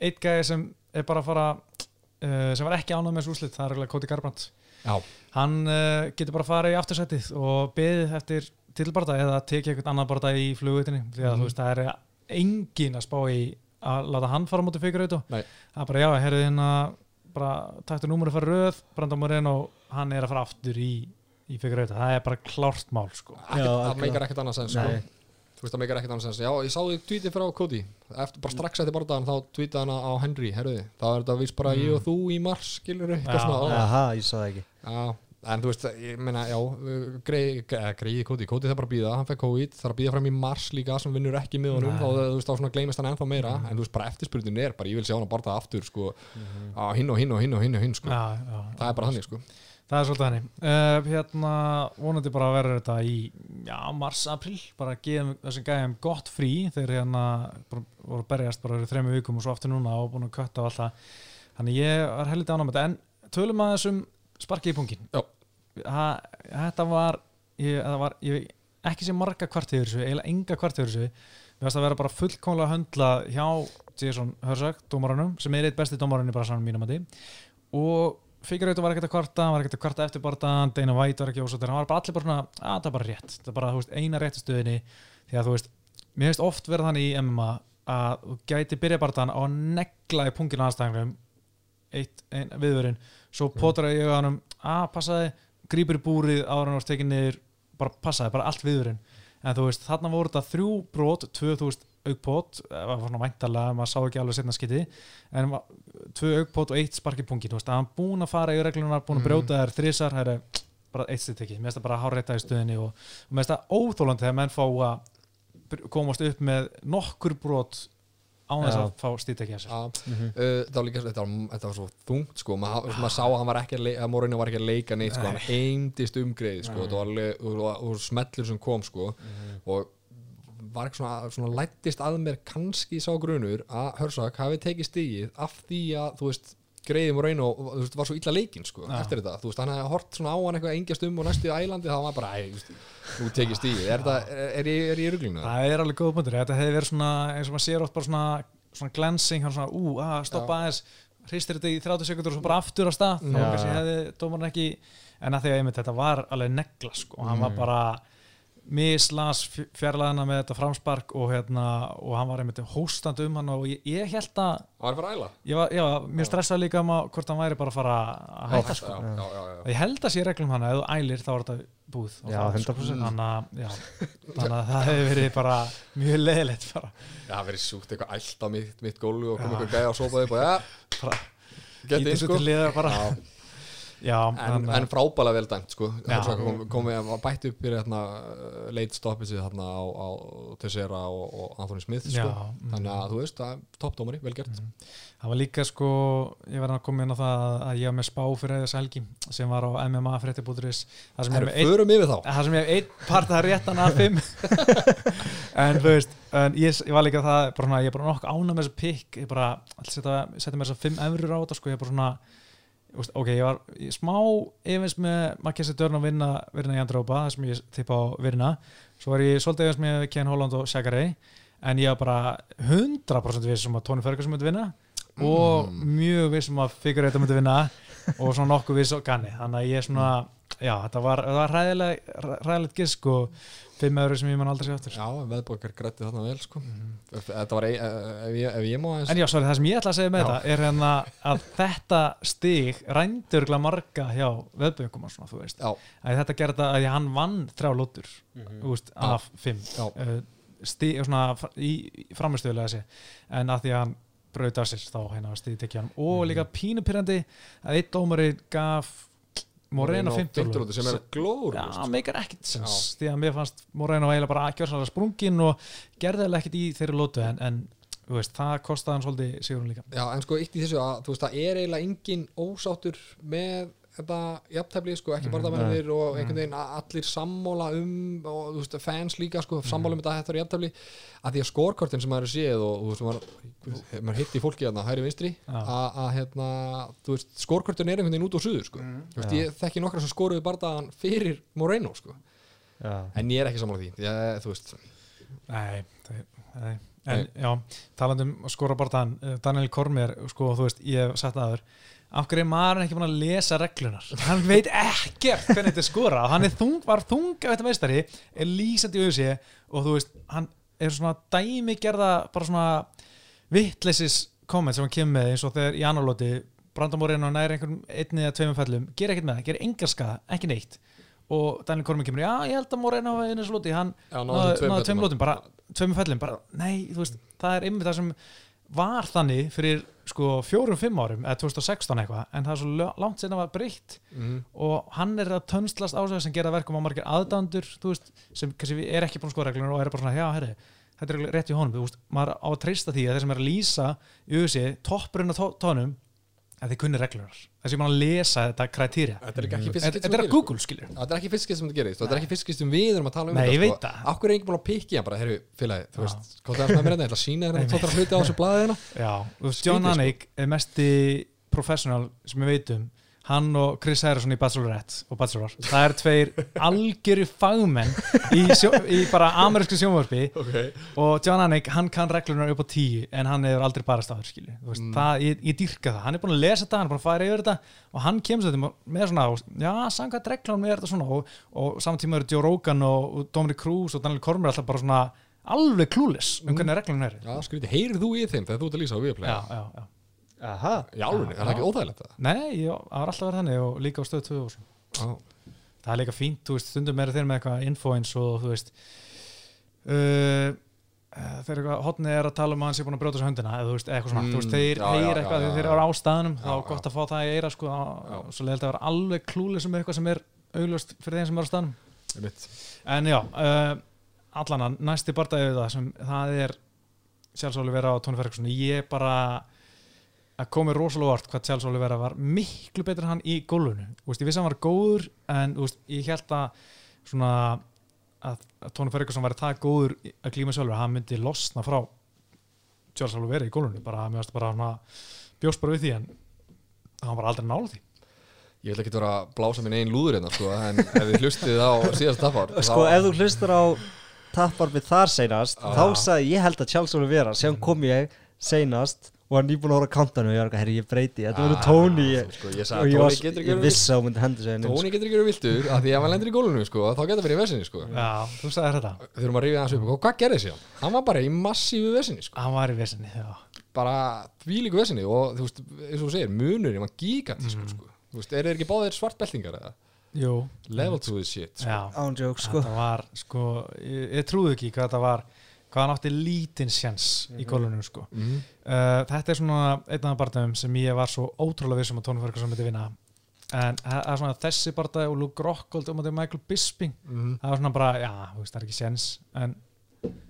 eitt gæði sem er bara að fara uh, sem var ekki ánað með þessu úslit, það er eiginlega Cody Garbrandt Já. hann uh, getur bara að fara í aftursætið og beðið eftir tillbarða eða tekið eitthvað annan barða í flugutinni því að þú veist, það er engin að spá í að láta hann fara móti fyrir auðvitað Nei. það er bara já, herrið hérna bara taktu númur að fara röð Brandon Moreno, hann er að fara aftur í, í fyrir auðvitað, það er bara klárt mál sko. Já, það meikar ekkert annað sens sko. Þú veist það meikar ekkert annað sens. Já, ég sá því tweetið frá Cody. Eftir, bara strax eftir bardaðan þá tweetaði hana á Henry herruði, þá er þetta vist bara ég og þú í mars skilur eitthvað Já, svona. Já. Aha, ég sá það ekki en þú veist, ég meina, já greiði grei, Cody, Cody það bara að býða hann fekk COVID, er að býða fram í mars líka sem vinnur ekki með honum, þá, þú veist, þá svona gleymist hann ennþá meira, en þú veist, bara eftirspurnin er bara, ég vil sjá hann að barða aftur, sko. Á hinn og hinn og hinn og hinn og hinn, sko. Já, já, það er bara þannig, sko. Það er svolítið henni uh, hérna, vonandi bara að vera þetta í já, mars, april, bara geðum þessum gæðum gott frí. Þegar hérna bara, voru berjast bara þrejum vikum og svo aftur núna og búin að kötta á alltaf þannig ég var heldur ánum þetta. En tölum að þessum sparki í pungin. Þetta var ég, var, ég ekki sé marga kvart yfir þessu, eiginlega enga kvart yfir þessu. Við varst að vera bara fullkomlega höndla hjá Jason Herzog, dómaranum sem er eitt besti dómarann í brasanum mínum að því. Og Figueiredo var ekkert að kvarta, hann var ekkert að kvarta eftir barðan, Dana White var ekki ósóttur hann var bara allir bara svona, að það er bara rétt það er bara veist, eina réttu stöðinni. Því að þú veist, mér finnst oft verið þannig í MMA að þú gæti byrja barðan á að negla í punginu aðstæðingum eitt, ein, viðverinn svo potur ég á hann að passaði grípur í búrið ára hann var tekið niður bara passaði, bara allt viðverinn en þú veist, þarna voru þetta þrjú brot 2000 aukpót, það var svona væntalega maður sá ekki alveg setna skiti en tvö aukpót og eitt spark í pungin þú veist, að hann búin að fara í reglunar, búin að brjóta þær þrísar, það er bara eitt stitt ekki mér finnst það bara hárétta í stöðinni og, mér finnst það óþólandi þegar menn fá að komast upp með nokkur brot án þess að fá stitt ekki að sér. Já, uh, þetta var líka þetta var, þetta var svo þungt sko. Maður, maður sá að hann var ekki að, að Morinu var ekki að leika neitt sko, hann eindist umgreið sko, þetta var alveg og, og, og smellur sem kom sko. Og var ekki svona, svona lættist að mér kannski sá grunur að Hörsak hafi tekið stigið af því að þú veist greiði Morinu og þú veist, var svo illa leikinn sko, Já. eftir þetta, þú veist, hann hefði hort svona á hann eitthvað engjast um og næstu í ælandi þá var bara, æ, þú tekið stigið er, þetta, er, er, er ég í ruglinu? það er alveg góð punktur, þetta hefði verið svona eins og maður sér oft bara svona, svona glancing hann svona, ú, að stoppa aðeins. Hristir þetta í 30 sekundur og svo bara aftur á stað. Þá kannski hefði dómarinn ekki en að því að einmitt þetta var alveg negla sko, og hann var bara mislas fjarlæðina með þetta framspark og, hérna, og hann var einmitt hóstand um hann og ég, ég held að Hann var að æla? ég var, ég var mjög stressað líka um að hvort hann væri bara að fara að hætta sko. Já, já, já, já. ég held að sé reglum hann að ef þú ælir þá er þetta búið og Já, það, 100%. sko. þannig, að, já, þannig að það hefði verið bara mjög leðilegt bara, Já, það verið sjúkt eitthvað ælt á mitt, mitt gólu og komið eitthvað gæja og sópaði upp og ja, bara inn svo sko bara Já, en, þannig en frábæla vel dæmt sko. Hörsak kom, komið, var bætt upp fyrir hérna leit stoppið sig hérna á, á Tessera og, og Anthony Smith sko. Já, mm. þannig að þú veist, toppdómari, vel gert. Það var líka sko ég verði að koma inn á það að ég var með spá fyrir þess helgi sem var á MMA fréttibúturis það sem ég hef einn part að réttan að fimm. (laughs) En þú veist en ég, ég var líka það, bara svona, ég er bara nokk ána með þessu pikk, ég bara setja, mér þess að fimm eurur á þetta sko, ég er bara svona ok, ég var ég smá efins með Makkessi Dörn að vinna vinna í Andrópa, það sem ég tippa á vinna svo var ég svolítið efins með Ken Holland og Shagari, en ég var bara 100% vissum að Tony Ferguson myndi vinna og mjög vissum að Figueiredo myndi vinna (laughs) og svona nokkuð viss og ganni, þannig að ég svona já, þetta var, var ræðileg ræðilegt gisk og fimm eurur sem ég man aldrei sé aftur Já, veðborgar grætti þarna vel sko Þetta var, ein, ef, ég, ef ég má aðeins. En já, sorry, það sem ég ætla að segja með Já. þetta er hérna að þetta stig rændur glæð marga hjá veðböngum og svona, þú veist. Að þetta gerði að hann vann þrjá lótur, veist, Já. af fimm. Já. Uh, stig, svona, í, í framistöðulega þessi, en að því að hann braut af sér þá hérna stig tekið hann. Og líka pínupyrrandi að eitt dómari gaf Moreno 50 50 sem er glóður Já, meikar ekkert sens því að mér fannst Moreno eiginlega bara gjörsanlega sprungin og gerði eða ekkert í þeirri lótu en, en veist, það kostaði hann svolítið sigurinn líka. Já, en sko eitt í þessu að þú veist, það er eiginlega engin ósáttur með þetta jafntefli, sko, ekki bara það mennir og einhvern veginn a- allir sammóla um og veist, fans líka, sko, sammála um þetta þetta er jafntefli, að því að skorkortin sem maður er séð og veist, maður, maður hitti fólki hérna, hæri vinstri, að hérna, skorkortin er einhvern veginn út og suður, sko, þú veist, ég þekki nokkra sem skoruðu bardaðan fyrir Moreno, sko, en ég er ekki sammála því, ég, þú veist, Nei, það, nei. En já, talandum skora barðan Daniel Kormer, sko, þú veist, ég hef sagt aður af hverju er maður ekki búin að lesa reglunar hann veit ekkert hvernig þetta er skora hann er þung, var þung af þetta meistari er lýsandi í auðsí og þú veist, hann er svona dæmi gerða bara svona vittlesis komment sem hann kemur með eins og þegar í annarlóti Brandon Moreno næri einhverjum einni eða tveimum fellum ger ekkert með það, ger engar skada, ekki neitt. Og Daniel Kormi kemur, já ég held að Moreno var einu slóti, hann náði tveim náði tveim fellum. lótum, bara tveimum fellum, bara, nei, þú veist það er einmitt það sem var þannig fyrir sko fjórum-fimm árum eða 2016 eitthvað, en það er svo langt sinna var breytt Mhm. og hann er að tönslast á sig sem gera verkum á margir aðdandur veist, sem er ekki búin að skoða reglunum og er bara svona, já, herri, þetta er rétt í honum veist, maður á að treysta því að þeir sem er að lýsa í auðvitað, toppurinn á tó- tónum að þeir kunni reglunar þessi mann að lesa þetta krætýrja Þetta er ekki fyrst þetta skipti sem þetta er að Google, skilur. Þetta er ekki fyrst skipti sem þetta gerist þetta er ekki fyrst skipti sem við erum að tala um Nei, þetta ég veit sko. það. Akkur er ekki búin að pikki hann bara, herru, félagi, þú veist Hvað það er með mér þetta, ég ætla að sína þetta tóttar hluti á þessu blaðið hérna. Já, þú veist, John sko. Anik er mesti professional sem við veitum hann og Chris Harrison í Bachelorette og Bachelor, það er tveir algjöru fagmenn í, sjó, í bara amerísku sjónvarpi. Ok. Og John Anik, hann kann reglunar upp á tíu en hann hefur aldrei bara staður skilju. Mm. ég, ég dýrka það, hann er búin að lesa þetta hann er búin að fara yfir þetta og hann kemur þetta með svona, já, samkvæmt reglunum er þetta svona og, og samtíma eru Joe Rogan og, og Dominic Cruz og Daniel Cormier alltaf bara svona alveg klúlis um hvernig reglunum er Já, skrítið, heyrið þú í þeim þegar þú ert að lýsa á já, viðplega já, já Aha, Í álunni, er það ekki óþægilegt það? Nei, já, það var alltaf verið þannig og líka á stöð 2 og svona. Já, það er líka fínt, þú veist, stundum eru þeir með eitthvað info eins og þú veist uh, uh, þeir eitthvað hotni er að tala um að hann sé búin að brjóta þessu höndina eða þú veist, eitthvað svona, Mm, þú veist, þeir já, já, heyra eitthvað þegar þeir eru á staðnum, þá er gott að fá það í eira sko, og svo leiðilegt að vera alveg klúlega sem eitthvað sem er augljóst fyrir þeim sem eru á staðnum. Einmitt. En já, uh, allan að næsti barndagi við það sem það er Charles Oliveira og Tony Ferguson ég bara að komi rosalega vart hvað Charles Oliveira var miklu betur en hann í veist, ég vissi að hann var góður en veist, ég held að svona að, að Tony Ferguson væri það góður að glíma sjálfur að hann myndi losna frá Charles Oliveira í gólfinu. Bara, mér varst bara svona, bjóst bara við því en hann var aldrei nála því. Ég ætla ekki að vera að blása minn einn lúður hérna sko, en ef þið hlustið á síðast tapar sko ef þú hlustar á tappar við þar seinast Já. þá sagði ég held að Charles Oliveira síðan kom ég seinast og hann nýbúin að horfa á kantanu og ég var eitthvað, herri ég breyti, þetta verður Tony sko, Ég og sagði ég, að var, Tóni ég vissi að hún myndi hendur sig Tóni getur ekki verið viltur af því ef hann lendir í gólunum sko, þá getur verið í vesinni sko. já, þú sagði þetta, Þurfum að rífa hans upp og hvað gerði síðan? Hann var bara í massífu vesinni sko. hann var í vesinni já, bara þvílíku vesinni og þú veist, eins og þú segir, munurinn var gigantískur Mhm. sko. Þú veist, er þeir ekki báðir svartbeltingar eða? jú, Level to this shit sko. já ándjók sko þetta var sko, ég, ég trúði ekki hvað þetta var hvað hann átti lítinn sjans í gólunum sko. Mhm. uh, þetta er svona einn af barndagum sem ég var svo ótrúlega vissum að Tony Ferguson myndi vinna en það er svona þessi barndagi og Luke Rockhold og Michael Bisping Mhm. það var svona bara, já, þú veist, það er ekki sjens en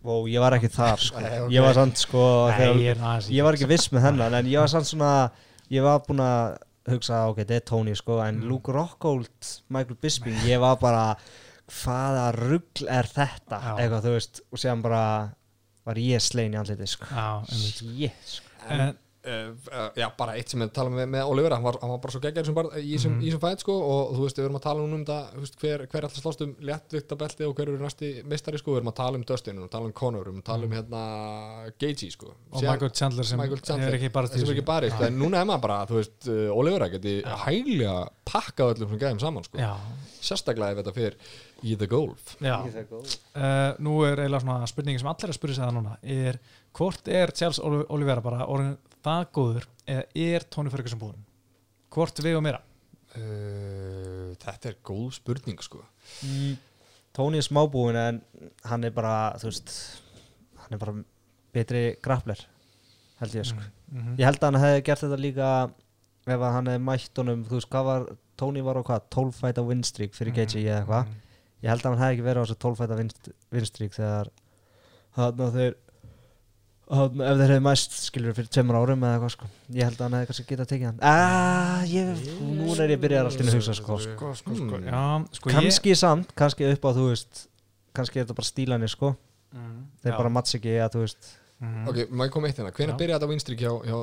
og ég var ekki þar sko Nei, ok. ég var samt sko nei, þegar, ég, aðeins í- ég var ekki viss með hennan en ég var samt svona ég var búin að hugsa ok, þetta er Tony sko en Mm. Luke Rockhold, Michael Bisping ég var bara, hvaða rugl er þetta, Já. eitthvað þú veist og séðan bara var ég slein í andliti sko. Shit, sko. en, Uh, uh, já, bara eitt sem við tala með, með Olivera hann var, hann var bara svo geggjær í þessum Mhm. mm. fætt sko, og þú veist, við erum að tala núna um það þú veist, hver, hver alltaf slást um léttviktabelti og hver eru næsti meistari, sko, við erum að tala um Dustin, við erum að tala um Conor, við erum að tala um hérna Gagey, sko Mhm. og Síðan- Michael Chandler sem Michael Chandler, er ekki bara sem er ekki barist, en núna er maður bara, þú veist, uh, Olivera geti hæglega pakkað öllum sem gæðum saman, sko já, sérstaklega ef þetta fyrir í The Golf. Uh, nú er eiginlega svona spurningi sem allir er að spyrja sig það núna er hvort er Charles Oli- Oliveira bara orðin það góður eða er Tony Ferguson búinn? Hvort við og meira? Uh, þetta er góð spurning, sko. Mm, Tony er smábúin en hann er bara þú veist hann er bara betri grappler held ég sko. Mm -hmm. ég held að hann hefði gert þetta líka ef að hann hefði mætt honum þú veist hvað var Tony var á hvað 12 fæta winstreak fyrir Gaethje eða eitthvað ég held að hann hefði ekki verið á þessu 12 fæta winstreak þegar hann þeir hann, ef þeir hefði mæst skilur fyrir tveimur árum eða eitthvað sko. Ég held að hann hefði kannski getað tekið hann. Aaa, ég, núna er ég byrjað alltaf að hugsa sko. Sko, sko, sko, Hmm. já, sko kannski samt, kannski upp á þú veist kannski er þetta bara stílanir sko. Ég, mm, þeir bara matts ekki að þú veist. Mm, ok, má ég koma eitt hérna, hvenær Já. byrjaði þetta vinstrík hjá, hjá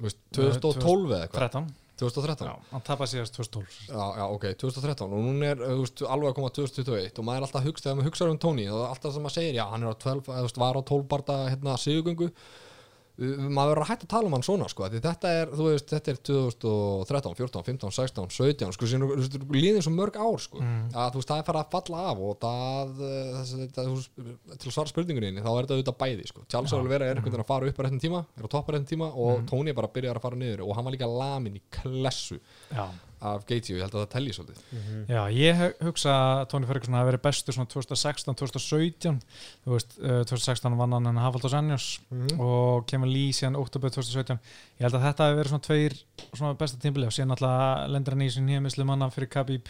Eh, 2012 eða eitthvað? 13 2013? já, hann tapaði síðast 2012 Já, já, ok, 2013 og núna er þú veist, alveg að koma 2021 og maður er alltaf að hugsa, þegar maður hugsa um Tony þá er alltaf sem maður segir, já, hann á 12, eða, þú veist, var á 12 barda hérna, sigugöngu maður verður að hætta að tala um hann svona sko, þetta er, þú veist, þetta er 2013, 14, 15, 16, 17 sko, sem líðin svo mörg ár sko Mm. að þú veist, það er farið að falla af og það, eh, þú veist, til að svara spurningunni þá er þetta auðvitað bæði sko, Charles Já. Oliveira er einhvern veginn að fara upp á réttin tíma, er á toppa réttin tíma og Mm. Tony er bara að byrja að fara niður og hann var líka lamin í klessu Já, af Gaethje og ég held að það telli svolítið. Já, ég hugsa að Tony Ferguson hafi verið bestur svona 2016, 2017 þú veist, uh, 2016 vann hann en Hafaldos Anjos og kemur Lee síðan oktober 2017 ég held að þetta hafi verið svona tveir svona besta tímbili og síðan alltaf lendur hann í sin heimislu manna fyrir Khabib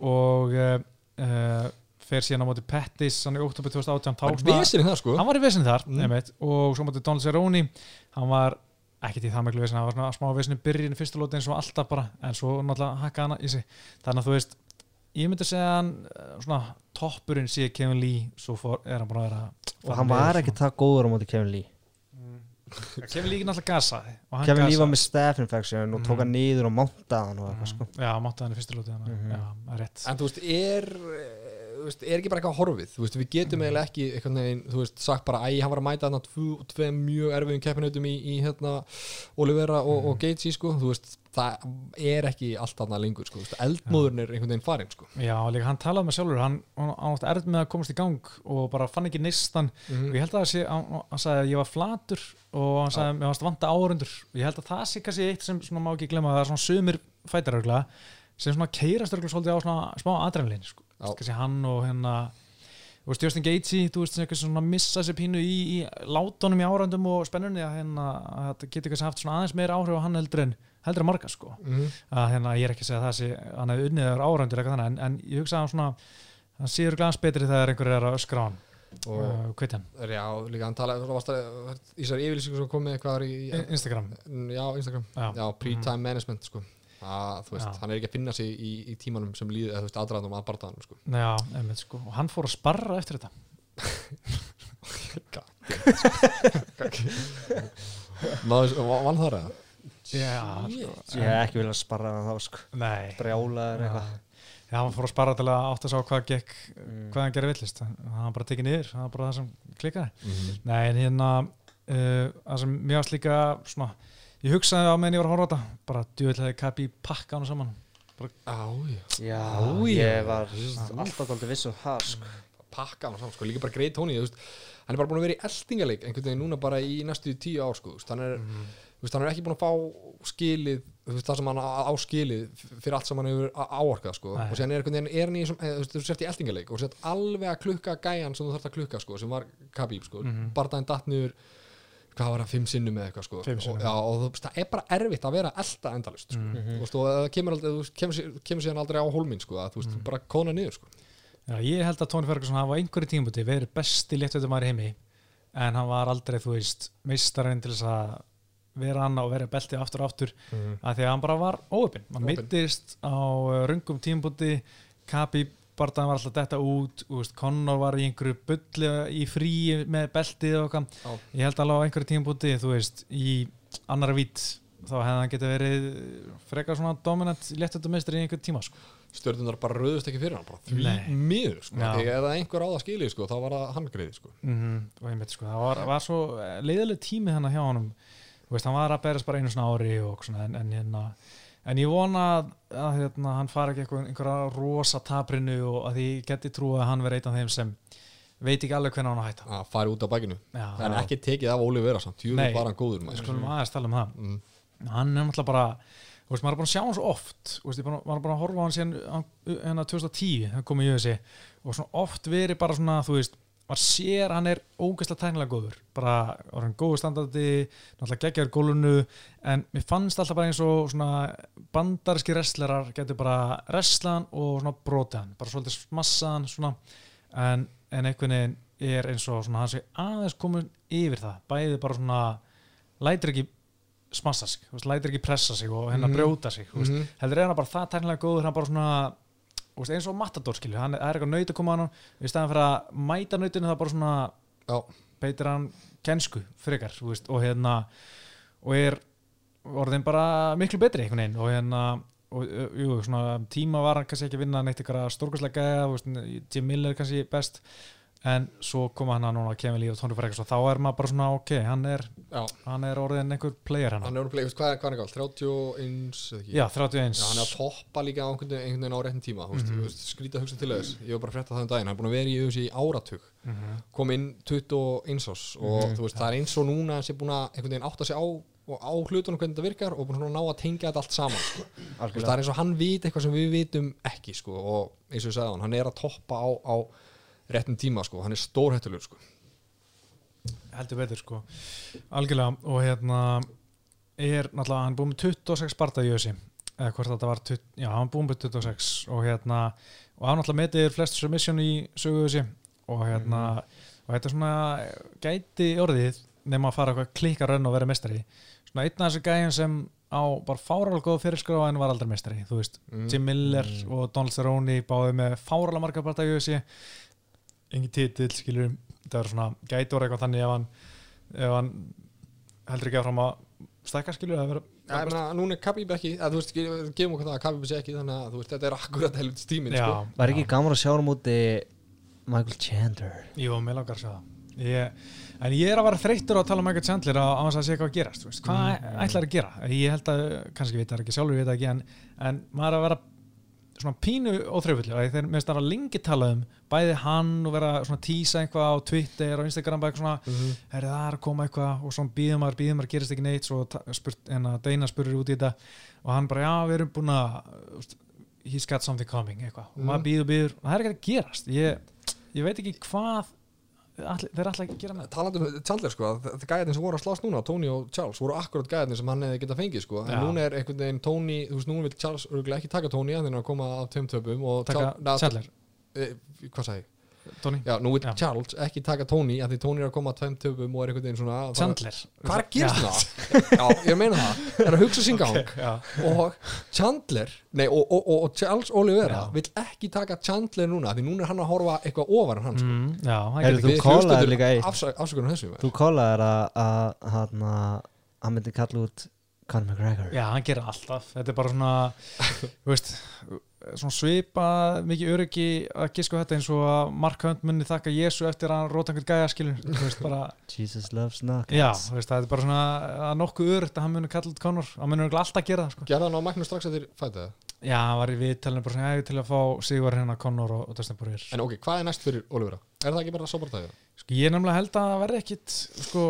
og uh, uh, fer síðan á móti Pettis hann í oktober 2018 þá Það er svona- vesinn það sko. Hann var í vesinn þar Mm. einmitt, og svo móti Donald Cerrone. Hann var ekkert í það miklu vesinn hann var svona smá vesinn í byrjun í fyrsta lóti eins og alltaf bara en svo náttúrulega hakka hana í sig. Þannig að þú veist ég myndi segja hann eh, svona toppurinn sé Kevin Lee svo fór, er hann bara að vera og hann var ekki það góður á móti Kevin Lee. Kevin Lee náttúrulega gasaði og hann Kevin Lee var með staph infection og tók hann niður og montaði hann og eitthvað sko. Já, mátti hann í fyrsta lóti þannig Mhm. já, það er rétt. En þú veist, er veist, er ekki bara eitthvað horfið? Veist, við getum eiginlega ekki veginn, veist, sagt bara æ, hann var að mæta þarna tvo, tve mjög erfiðum keppinautum í, í hérna Olivera og, og Gaethje, sko, það er ekki allt þarna lengur, sko. Eldmóðurinn er einhvern veginn farin, sko. Já, líka hann talaði með sjálfur hann, hann átti erð með að komast í gang og bara fann ekki nistan og ég held að sé, hann, hann sagði að ég var flatur og hann sagði að mér varst vanta árundur og ég held að það sé kannski eitt sem svona má ekki glemma það er svona sumir fætarögla sem svona keirast örgla svolítið á svona smá adrenalin sko. Kannski hann og hérna veist Justin Gaethje, þú veist eitthvað svona missa sér pínu í, í látunum í árundum og spennunni að hérna að þetta getur kannski haft svona aðeins meira áhrif á hann heldur en heldur en marga sko. Mhm. að hérna ég er ekki að segja að það sé hann hefði unnið þar árundur eitthvað þannig en, en ég hugsa að hann svona hann séur glans betri þegar einhver er að öskra á hann og uh, kvita hann. Já, líka hann talaði, þú varst að í þessari yfirlýsingu sem kom með eitthvað í, Instagram. Já, Instagram. Já, já, pre-time management, sko að, þú veist, Já. hann er ekki að finna sig í, í tímanum sem líði, eða þú veist, aðdraðanum að barðanum, sko sko. og hann fór að sparra eftir þetta Náðu, vann það já, sko. ég hef ekki viljað sparra hann þá sko nei brjálaður eitthvað já, hann fór að sparra til að átt að sá hvað gekk Mm. hvað hann gerir villist hann var bara tekið niður, það var bara það sem klikkaði Mhm. nei, en hérna uh, það sem mér varst líka svona, ég hugsaði á meðan ég var að horfa á þetta. Bara djúvillega kappi í pakka hann saman. Á, já Já, ég var alltaf aldrei viss um það sko. Pakka hann saman, sko, líka bara greið tóni þú veist, hann er bara búin að vera í eldingaleik einhvern veginn núna bara í næstu tíu ár sko, hann, er, þú veist, hann er ekki búin að fá skilið það sem hann á á skilið fyrir allt sem hann hefur áorkað sko. Nei. og sér er einhvern veginn er hann í, eh, þú sért í eldingaleik og sért alveg að klukka gæjan sem þú þarft að klukka sko, sem var Khabib sko, Mhm. barndaginn datt niður hvað var það, fimm sinnum eða eitthvað sko. Fimm sinnum. og, já, og þú veist, það er bara erfitt að vera elda endalist sko. Mhm. þú veist, og það kemur, aldrei, þú veist, kemur, sér- kemur síðan aldrei á hólminn sko, að þú veist, bara kóna niður sko. Já, ég held að Tony Ferguson hafa á einhverju tímbuti verið besti léttöðumæður í heimi en hann var aldrei, þú veist, meistarinn til þess að vera hann og vera beltið aftur og aftur að því að hann bara var óöpinn hann Óheppinn. mittist á uh, röngum tímbuti Kabi barðan var alltaf detta út veist, Conor var í einhverju bulli í frí með beltið og eitthvað ég held alveg á einhverju tímbuti, þú veist í annara vít þá hefði hann getið verið frekar svona dominant léttöðumeistar í einhver tíma sko. stjórnunar bara rauðust ekki fyrir hann bara því miður sko. Það einhver á það skilið sko, þá var það hann greiði sko. mm sko, það var, var svo leiðileg tími þannig hjá honum þú veist, hann var að berast bara einu svona ári og svona, en, en hérna en ég vona að, að hérna, hann fari ekki eitthvað, einhverja rosa taprinu og að því geti trú að hann veri einn af þeim sem veit ekki alveg hvernig hann hætta. Að fara út bakinu. Já, það er ekki tekið af Óli Vera samt, tjúður var hann góður aðeins tala um það. Mm. hann er náttúrulega bara þú veist, maður er búin að sjá hann svo oft. Veist, ég bara- maður er búin að horfa á hann síðan hann- hérna 2010, hann kom í USA og oft verið bara svona, þú veist maður sér hann er ógeðslega tæknilega góður bara orðin góðu standardi náttúrulega geggjaður gólunu en mér fannst alltaf bara eins og svona bandarski wrestlerar getur bara wrestlan og svona brotaðan bara svolítið smassaðan svona en, en einhvern veginn er eins og svona hann sé aðeins komin yfir það bæði bara svona lætur ekki smassa sig, lætur ekki pressa sig og hennar Mhm. brjóta sig, veist, Mhm. heldur er hann bara það tæknilega góður, hann bara svona veist, eins og matador skilju, hann er eitthvað nöyt að koma hann í staðan fyrir að mæta nöytinu það bara svona Já. beitir hann kensku frekar, veist, og hérna og er orðin bara miklu betri einhvern veginn. Og hérna og jú, svona tíma var hann kannski ekki að vinna neitt þú veist, Jim Miller kannski best en svo koma hann að núna Kevin Lee og Tony Ferguson þá er maður bara svona ok, hann er, hann er orðin einhver player hann hann er orðið, hvað, hvað er hann gáð? 31 eða ekki? já, 31 Já, hann er að toppa líka á einhvern veginn á réttin tíma mm. -hmm. skrítið að hugsa til þess, ég var bara að frétta það um daginn hann er búin að vera í þessu í áratug Mhm. kom inn 21 ás og Mhm. þú veist, það er eins og núna sé búin að einhvern veginn átta sig á og á hlutunum hvernig þetta virkar og búin að ná að tengja þetta allt saman sko. Það er eins og hann vit eitthvað sem við vitum ekki sko, og eins og ég sagði hann, hann er að toppa á, á réttin tíma, sko. hann er stórhættulegur sko. heldur betur sko. Algjörlega. Og hérna er náttúrulega hann er búið með 26 barða í ösi eða hvort þetta var 20, já, hann er búið með 26 og hérna og hann náttúrulega metið flest submission í sögu ösi og hérna og þetta er svona gæti orðið nema að fara eitthvað klika raun og vera mestari svona einn af þessu gæjum sem á bara fáralega góð fyrirskráð en var aldrei mestari þú veist, Mm. Jim Miller og Donald Cerrone báði með fáralega marga barða í ösi engin titill, skilur það er svona gæti orðið eitthvað þannig ef hann, ef hann heldur ekki áfram að stækka skilur að vera Já, ég meina, núna er Khabib ekki, að, þú veist, ge- gefum okkur það að Khabib sé ekki þannig að þú veist, þetta er akkurat helvits tíminn já, sko. Var ekki gaman að sjá hann múti Michael Chandler Jú, mér langar að sjá það ég, En ég er að vera þreyttur á að tala um Michael Chandler á, þess að sé hvað að gerast þú veist. Hvað Mm. ætlar að gera? Ég held að, kannski vita það ekki sjálfur, ég veit það ekki en, en maður er að vera svona pínu óþreyfullir þeir minnst það að lengi tala um bæði hann og vera svona tísa eitthvað á Twitter og Instagram bara eitthvað svona Mhm. er það að koma eitthvað og svona býðum maður, býðum maður gerist ekki neitt en að Deina spurur út í þetta og hann bara, já, við erum búin að he's got something coming eitthvað, og maður Mhm. býður, býður og það er ekki að gerast ég, ég veit ekki hvað allir, þeir ætla ekki að gera með talandi um Chandler sko, það gæðin sem voru að slást núna Tony og Charles voru akkurat gæðin sem hann hefði getað fengið sko, en Já. núna er einhvern veginn Tony, þú veist, núna vil Charles örgulega ekki taka Tony að þeirna að koma af tveim töpum og taka Chandler, eh, hvað sagði ég? Tony, Já, nú vil Já. Charles ekki taka Tony að því Tony er að koma af tveim töpum og er einhvern veginn svona Chandler hvað er að gerast það? Já, ég meina það, er að hugsa sín gang já, og Chandler nei, og, og, og, og Charles Oliveira Já. vil ekki taka Chandler núna því núna er hann að horfa eitthvað ofar en hann sko. mm, já, það Heyrðu, getur þú hlustendur líka eitt. afsök- afsökunum þessu Þú að, að, að, að hann myndi kalla út Conor McGregor. Já, hann gerir alltaf, þetta er bara svona þú veist, svona svipa mikið öryggi að giska á þetta eins og að Mark Hunt munni þakka Jésu eftir að hann róta einhvern gæja skilur þú veist bara, Jesus loves knockouts. Já, þú veist, það er bara svona að nokkuð örygt að hann muni kalla út Conor. Hann örugglega alltaf gera það, sko. Gerða hann á Magnús strax eftir fætið Já, hann var í viðtalinu bara svona, ég til að fá Sigur hérna Conor og, og Dustin Poirier. En ok, hvað er næst fyrir Oliveira? er það ekki bara sábartæðið? Sko, ég nefnilega held að það verði ekkit sko,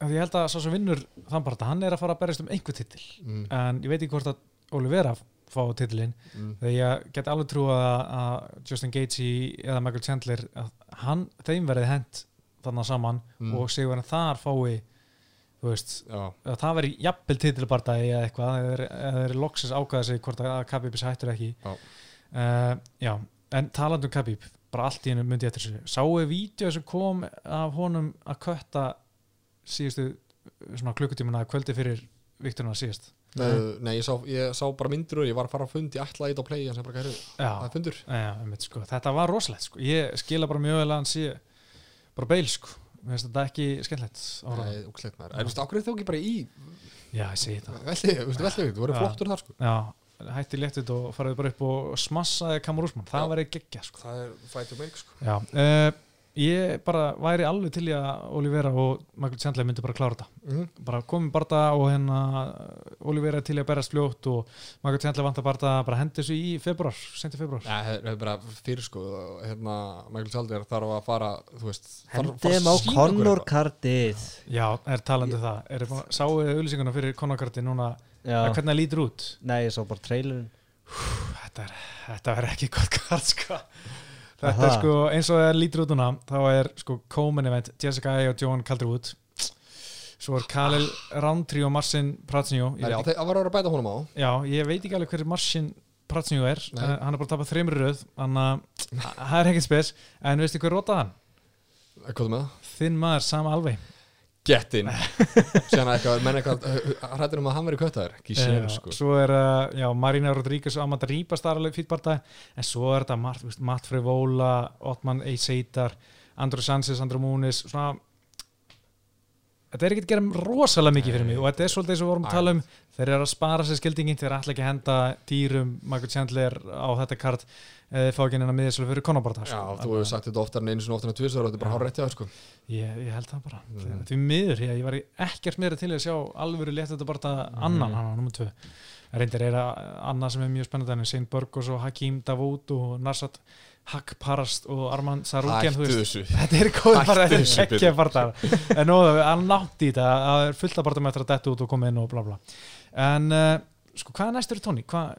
ég held að sá sem vinnur þann bara hann er að fara að berjast um einhver titil Mm. en ég veit ekki hvort að Olivera fá titilinn Mm. þegar ég get alveg trú að, að Justin Gaethje eða Michael Chandler hann, þeim verði hent þarna saman Mm. og segur hann þar fái þú veist, það veri jafnvel titilbardagi eða eitthvað, eða þeir loksins ákvæða sig hvort að Khabib hættur ekki Já. uh, já, en talandi um Khabib bara allt í hennu myndi eftir þessu sáu vídeo sem kom af honum að kötta síðustu svona klukkutímuna kvöldi fyrir Viktorina síðast? Uh, nei, ég sá, ég sá bara myndir og ég var að fara að fundi ætlaði þetta á play sem bara gæri, já, það er fundur. Já, einmitt, sko. þetta var rosalegt sko. ég skila bara mjög vel að hann sé bara beil sko. mér finnst þetta ekki skemmtilegt ára. Nei, úksleitt maður, en þú veist, ákveður þú ekki bara í já, ég segi það. Velli, þú veist, velli, þú verður flottur þar sko. Já, hætti léttið og farið bara upp og smassaði Kamur Úsmann, það væri geggja sko. það er fight to make sko. Já, uh, ég bara væri alveg til í að Olivera og Michael Chandler myndi bara klára þetta. Mm bara komið barða og hérna Olivera til í að berast fljótt og Michael Chandler vantar barða bara hendi þessu í februar, senti februar Nei, það er bara fyrir sko og hérna, Michael Chalder þarf að fara Hendum á að sýna okkur Conor eitthvað. kartið já, er talandi það. Er, sáu auðlýsinguna fyrir konakarti núna? Já, hvernig það lítur út? Nei, ég sá bara trailerin þetta er, þetta er ekki gott (laughs) kart sko. Þetta Aha. er sko eins og það lítur út núna þá er sko Coleman event Jessica A og Joan Calderwood svo er Khalil Roundtree og Marcin þeir- það var að bæta honum á já, ég veit ekki alveg hver Marcin Pratsinjó er Nei. uh, hann er bara tapað þreymur röð þannig að (laughs) það er ekkert spes en veistu hver rótað hann? Hvað er með það? þinn maður Sam Alvey Get in (laughs) Sérna eitthvað, menn eitthvað hrættir um að hann veri köttaður Já, sko svo er uh, já, Marina Rodríguez Amanda alveg fýtt barða en svo er þetta Matt, þú veist, Matt Frevola Ottman A. Seitar Andrew Sanchez, Andrew Muniz svona þetta er ekki að gera rosalega mikið fyrir mig og þetta er svolítið eins og við vorum að tala um. Þeir eru að spara sér skildingin, þeir ætla ekki að henda dýrum, Michael Chandler á þetta kart. Eða fá ekki neina miðislega fyrir konabarta Já, þú hefur sagt þetta oftar en einu sinni oftar en tvisar og þetta er bara hár rétt hjá þér sko. Ég, ég held það bara, Mm. því miður ég, ég var ekkert meira til að sjá alvöru létt þetta bara annan, hann á nummer 2 reyndir er að annað sem er mjög spennandi en Sein Burgos og Hakim Davút og Narsat Hakparast og Arman Sarúkjan Hættu þessu. (laughs) Þetta er góð bara, þetta er ekki að barta En nú, að nátt í þetta að það er fullt að barta með þetta detta út og koma inn og bla bla. En, uh, sko, hvað er næstur Tóni? Hvað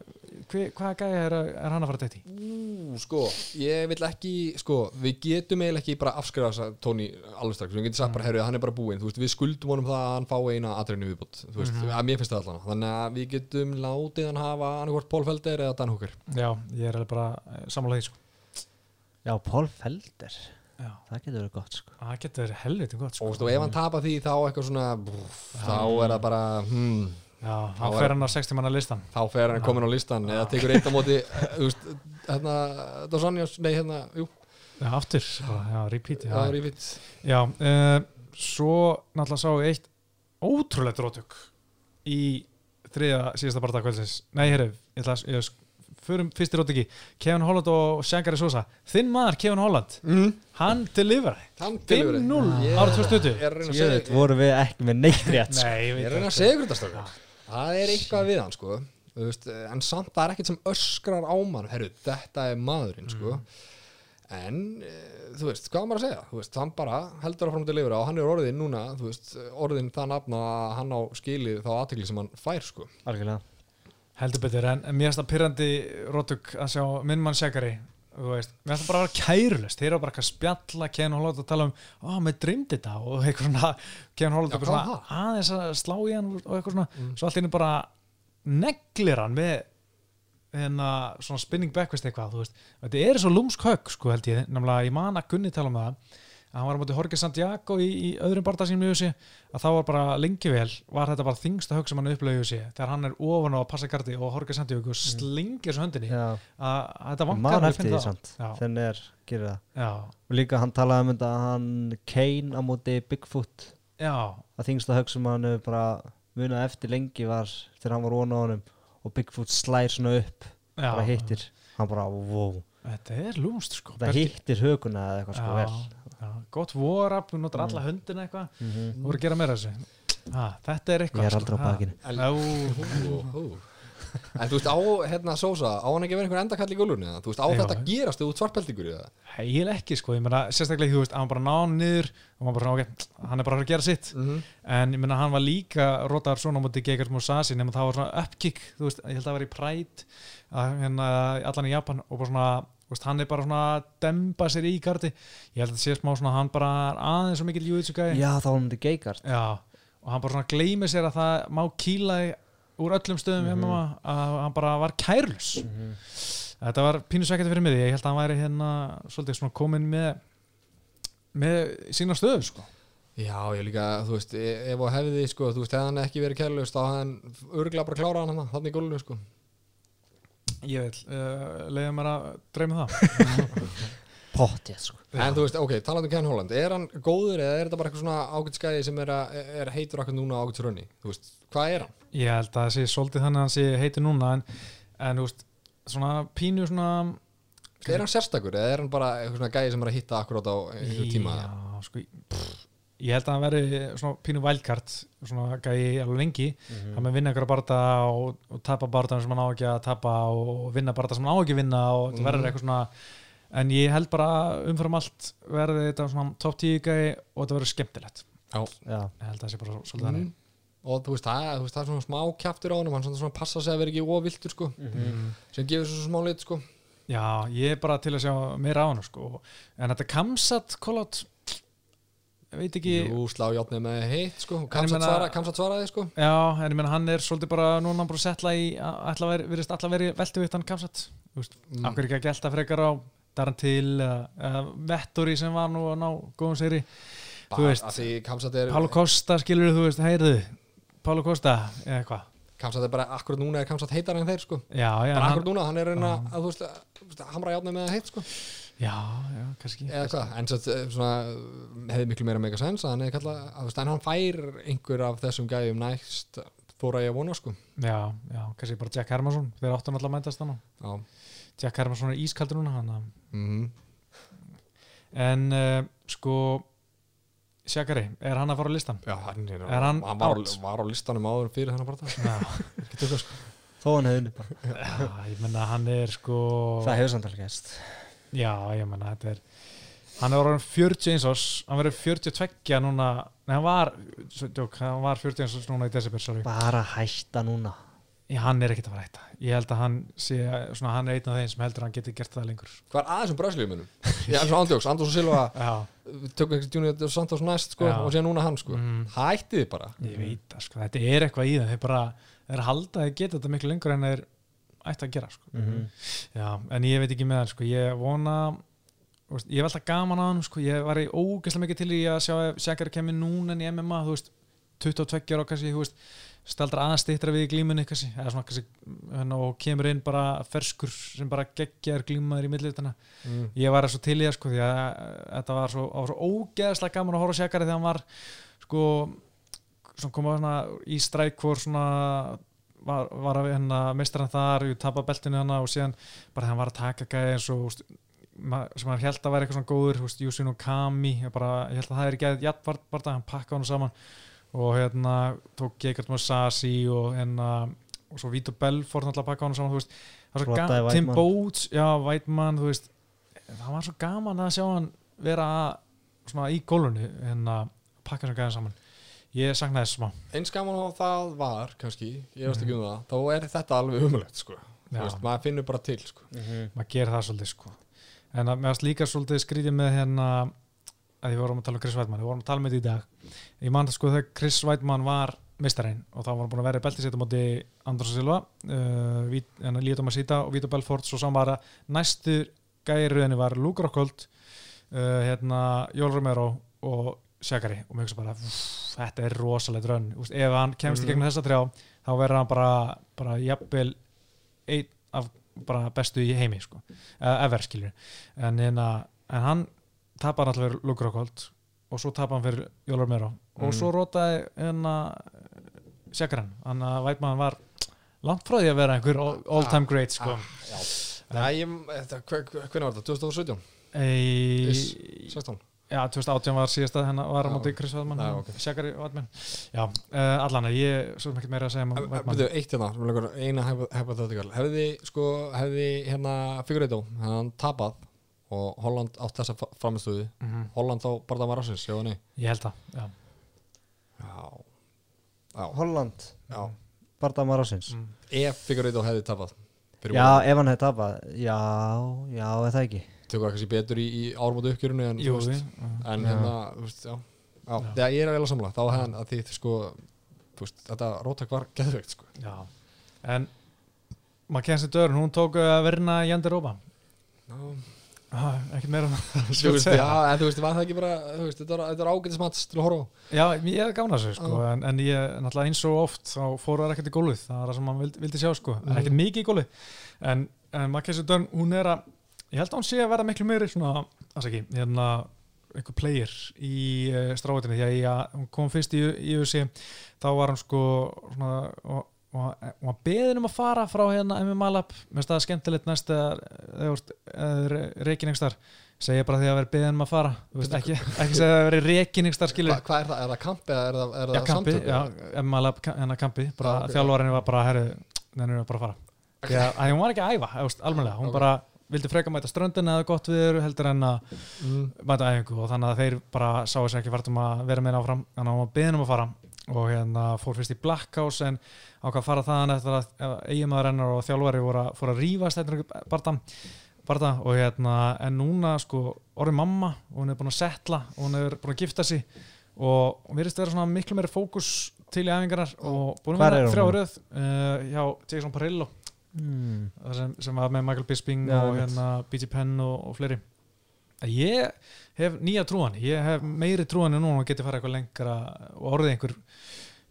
hva, hva gæja er, er hann að fara detta í? Ú, sko, ég vil ekki sko, við getum eiginlega ekki bara afskrifa þess að Tóni alveg strax, við getum sagt bara, herru, hann er bara búinn, þú veist, við skuldum honum það að hann fái eina aðreinu viðbútt, þú veist, Mhm. að mér finnst það allan þannig að við getum látið hann hafa annarkvort Pól Felder eða Dan Hooker. Já, ég er alveg bara uh, sammála því, sko Já, Paul Felder. Já, Það getur verið gott sko. Það getur verið helviti gott, sko. og ef hann tapar því þá eitthvað svona brúf, þá er það bara hmm, Já, Þá hann er- fer hann á 60 manna listan þá fer hann komin á listan eða tekur eitt á móti eh, þú veist, hérna, Dawsonius, nei, hérna, jú, Já, aftur, bara, já, repeat það Já, er í fitt já uh, svo náttúrulega sá ég eitt ótrúlega drótök í þriða síðasta barða kvöldsins. Nei, herru, ég ætla að ég, förum fyrst í rótöki Kevin Holland og Shankari Sosa. Þinn maður Kevin Holland, mm. hann deliveraði hann 5-0 Ég- árið 2020 ég að að vorum við ekki með neitt rétt sko. Nei, ég Ég veit að reyna að það. segja ykkur þetta stökkur Það er eitthvað við hann sko. Þú veist, En samt það er ekkert sem öskrar á mann. Herru, þetta er maðurinn sko. En e, þú veist, hvað á maður að segja? Þú veist, hann bara heldur áfram til lifur og hann er orðin núna, þú veist, orðin það nafna að hann á skilið þá aðtekli sem hann fær sko. Algjörlega Heldur betur, en, mér finnst það pyrrandi rótök að sjá minn mann veist, mér finnst það bara að vera kærulust þeir eru bara að spjalla Kevin Holland og tala um ó, mér dreymdi þetta og eitthvað svona. Kevin Holland hvað svona aðeins að slá í hann og eitthvað svona. Mm. svo allt inni bara neglir hann með hérna svona spinning backfist eitthvað þetta er svo lúmsk högg sko held ég, nefnilega ég man að Gunni tala um það að hann var á móti Jorge Santiago í, í öðrum barða sínum í USA að þá var bara lengi vel var þetta bara þingsta högg sem hann upplega í USA þegar hann er ofan á að passa gardi og Jorge Santiago slingir þessu höndinni. Að að þetta vankar eftir því samt. Já. Þenn er, gerir það. Já, Og líka hann talaði um þetta að hann Kane á móti Bigfoot. Já, að þingsta högg sem hann bara munað eftir lengi var þegar hann var vona á honum og Bigfoot slær svona upp já. bara hittir. Hann bara, wow þetta er lúmst sko það hittir höguna eða eitthvað sko vel já, gott vorab, þú notar alla höndina eitthvað mm -hmm. voru að gera meira þessu ah, þetta er eitthvað ég er aldrei á sko. bakinu En- þú veist, á hérna Sosa, á hann ekki að vera einhver endakall í gulunni eða? Þú veist, á Já. þetta gerast þú svartbeltingur í það heil ekki sko, ég meina sérstaklega þú veist, hann bara hann niður og hann bara svona, ok, hann er bara að gera sitt mm -hmm. en ég meina hann var líka rotaðar svona á móti Gegard Musasi nema það var svona upkick, þú veist, ég held að það var í Pride að hérna allan í Japan og bara svona, veist, hann er bara svona að demba sér í gardi, ég held að það sé smá svona hann bara er aðeins svo mikil júitsu gæði já þá var hann til Já, og hann bara svona gleymir sér að það má kýla í- úr öllum stöðum mm Mhm. að hann bara var kærlus þetta var pínusvekkjandi fyrir mig ég held að hann væri hérna svolítið svona komin með með sína stöðu sko. Já, ég líka, þú veist, e- ef og hefði sko, þú veist, hefði hann ekki verið kærlust þá hefði hann örgulega bara klárað hann hann í gulunni sko ég vil, uh, leiða mér að dreyma það (laughs) pottið sko En þú veist, ok, talandi um Ken Holland, er hann góður eða er þetta bara eitthvað svona ágætskæði sem er, að, er heitur akkur núna ágætsrönni? Þú veist, hvað er hann? ég held að það sé svolítið þannig að hann sé heiti núna en, en þú veist, svona pínu svona Er hann sérstakur eða er hann bara eitthvað svona gæði sem er að hitta akkurát á einhverju tíma? Já, sko, pff, ég held að hann veri svona pínu wildcard svona gæi alveg lengi hann með vinna ykkur barða og, og tapa barða sem hann á ekki að tapa og vinna barða sem hann á ekki að vinna og þetta Mhm. verður eitthvað svona en ég held bara umfram allt verði þetta svona top 10 gæi og þetta verður skemmtilegt Já. já, ég held að það sé bara svolítið Mm. þannig Og þú veist, það, þú veist, það er svona smá kjaftur á hann hann svona, svona passa sig að vera ekki óviltur sko mm. sem gefur svo smá lit sko já, ég er bara til að sjá meira á hann sko. en þetta kamsat kolot ég veit ekki. Jú, slá játnið með heitt sko. En ég Kamsat meina- svara, kamsat svaraði sko. Já, en ég menn hann er svolítið bara núna bara setla í að virðist alltaf verið veltu vitt hann kamsat Mm. af hverju ekki að gelta frekar á Darantil eða, eða Vettori sem var nú að ná góðum seri þú veist, er, Pálo Costa skilur þú veist, heyrðu Pálo Costa, eða hvað kamsat er bara akkurat núna er kamsat heitar en þeir sko. Já, já, Bara akkurat núna, hann er reyna þú veist, að- þú veist, hamra játnið með heitt sko já, já, kannski. Eða hvað, en svo, svona hefði miklu meira mega sens að hann hefði kallað að, hann fær einhver af þessum gæjum næst þóra ég að vona sko. Já, já, kannski bara Jack Hermansson þeir áttu náttúrulega að mætast hann já, Jack Hermansson er ískaldur núna hann, mhm. En uh, sko Sjakari, er hann að fara á listan? Já, hann, er, Er hann var, out? á, var á listanum áður fyrir þennan bara Já, (laughs) ekki tökka sko. Þó hann hefði unni bara. Já ég menna hann er sko það hefur samt alveg gæst Já, ég menna þetta er hann er orðin 41 árs hann verður 42 núna nei, hann var, djók, hann var 41 árs núna í desember, sorry. Bara hætta núna. Já, hann er ekkert að fara að hætta. Ég held að hann sé, svona, hann er einn af þeim sem heldur að hann geti gert það lengur. Hvað er aðeins um Brasilíumennum? Já, (laughs) eins og Andjóks, Andós og Silva tökum ekki Junior dos Santos næst sko, og síðan núna hann sko. Mhm. Hættið þið bara. Ég veit það, sko, þetta er eitthvað í það þeir bara, þeir halda að þeir geta þetta miklu lengur en þeir ætti að gera, sko Mhm. Já, en ég veit ekki með hann, sko, ég vona veist, ég hef alltaf gaman að hann, sko ég var í ógeðslega mikið til í að sjá ef Sjakari kemur núna en í MMA, þú veist 22 ára kannski, þú veist staldra aðeins stýttra við í glímunni kannski, eða svona kannski hérna, og kemur inn bara ferskur sem bara geggjar glímaður í millitana mm. ég var svo til í það sko því að þetta var svo, var svo ógeðslega gaman að horfa á Sjakari þegar hann var sko koma í strækvor svona var, var að hérna mistran þar, ég tapa beltinu hana og síðan bara hann var að taka gæði eins og sem hann held að vera eitthvað svona góður og Kami ég, held að það er gæðið jætt bara hann pakka hann saman. Og hérna tók Gekert Masasi og hérna og svo Vito Belfort náttúrulega pakka hann saman veist, gaman, Tim Weidmann. Boats já, Whiteman, þú veist. Það var svo gaman að sjá hann vera svona í gólunni en að pakka gæðin saman ég saknaði þess smá. Eins gaman og það var kannski, ég veist ekki um það þá er þetta alveg umulegt sko. Þú veist, maður finnur bara til sko. maður gerir það svolítið sko. En að mér varst líka svolítið skrítið með hérna að ég vorum að tala um Chris Weidmann við vorum að tala með þetta í dag. Ég man það sko þegar Chris Weidmann var mistarinn og þá var hann búin að vera í beltisett á móti Andros Silva uh, Líto Masita og Vito Belfort. Svo saman var að næstu gæriðinni var Luke Rockhold uh, hérna Jól Romero og Sjagari og mér hugsa bara "Úff, þetta er rosalegt rönn ef hann kemst í Mhm. gegnum þessa trjá þá verður hann bara, bara jafnvel einn af bestu í heimi sko, eða ever skilur en, hérna, en hann tapar alltaf fyrir Luke Rockhold og svo tapar hann fyrir Jólar Mero og Mhm. svo rótaði hérna Sjakaran, hann að Vætmann var langt frá því að vera einhver all, time great sko ah, Nei, ég, þetta, hve- hvernig var þetta? 2017? Ei, Iss, 16? Já, 2018 var síðasta hennar var á móti Chris Vætmann Já, ok. Sjakari Vætmann já, uh, allan að ég, svo ekki meira að segja um Vætmann Byrju, eitt hérna, sem er lengur, eina hypothetical. Hefði, sko, hefði hérna Figueiredo, hann tapað og Holland átt þessa framistöðu Mhm. Holland þá bara það var ásins, já og nei ég held það, já. Já, já, Holland, já. Bardamar ásins Mm. Ef Figueiredo hefði tapað fyrir Já, Holland, ef hann hefði tapað Já, já, er það ekki tökur það kannski betur í, í ármóti uppgjörinu en, Jú, veist, en hérna, veist, já. Já, Já. ég er að samla, þá hefði hann að því, sko veist, þetta rótak var geðveikt, sko. En Mackenzie Dörn, hún tók að verna Jandir Rópa Já, ah, ekki meira um (laughs) þú veist, já, en þú veist, var það ekki bara veist, þetta var, þetta var ágætismats til að horfa á? Já, ég hef gána þessu sko, Já. en, en ég, náttúrulega eins og oft þá fóru það ekkert í gólfið, það er það sem hann vildi, vildi sjá sko, en ekkert mikið í gólfið. En, en Mackenzie Dörn, hún er að ég held að hún sé að vera miklu meiri svona, það ekki, hérna einhver player í uh, stráðinni því að ég, hún kom fyrst í, UFC þá var hann sko svona, og, og, og hann beðin um að fara frá hérna MMA Lab, mér finnst það skemmtilegt næst eða starf segja bara því að vera beðin um að fara. Veist, ekki, ekki segja að vera starf skilur Hva, Hvað er það? Er það kampi eða er það, er Já, það kampi, samtök? já, MMA Lab hennar kampi, bara Já, ok, þjálfarinn var bara, herru, nennir við bara að fara því að, að hún var ekki að æfa, almennilega. Hún bara vildi freka mæta ströndin eða gott við heldur en að Mm. mæta æfingu og þannig að þeir bara sáu sér ekki fært um að vera með áfram. Þannig að hún var beðin um að fara. Og hérna fór fyrst í Black House en ákvað að fara þaðan eftir að eiginmaður hennar og þjálfari voru að, að einhver barða, og hérna en núna sko orðið mamma og hún er búin að setla og hún er búin að gifta sig og hún verðist vera svona miklu meiri fókus til í æfingarnar og búin að er vera þrjá röð uh, hjá Jason Parillo mm. sem, sem var með Michael Bisping Já, og hérna BG Penn og, og fleiri ég hef nýja trúan ég hef meiri trúan en núna og geti fara eitthvað lengra og orðið einhver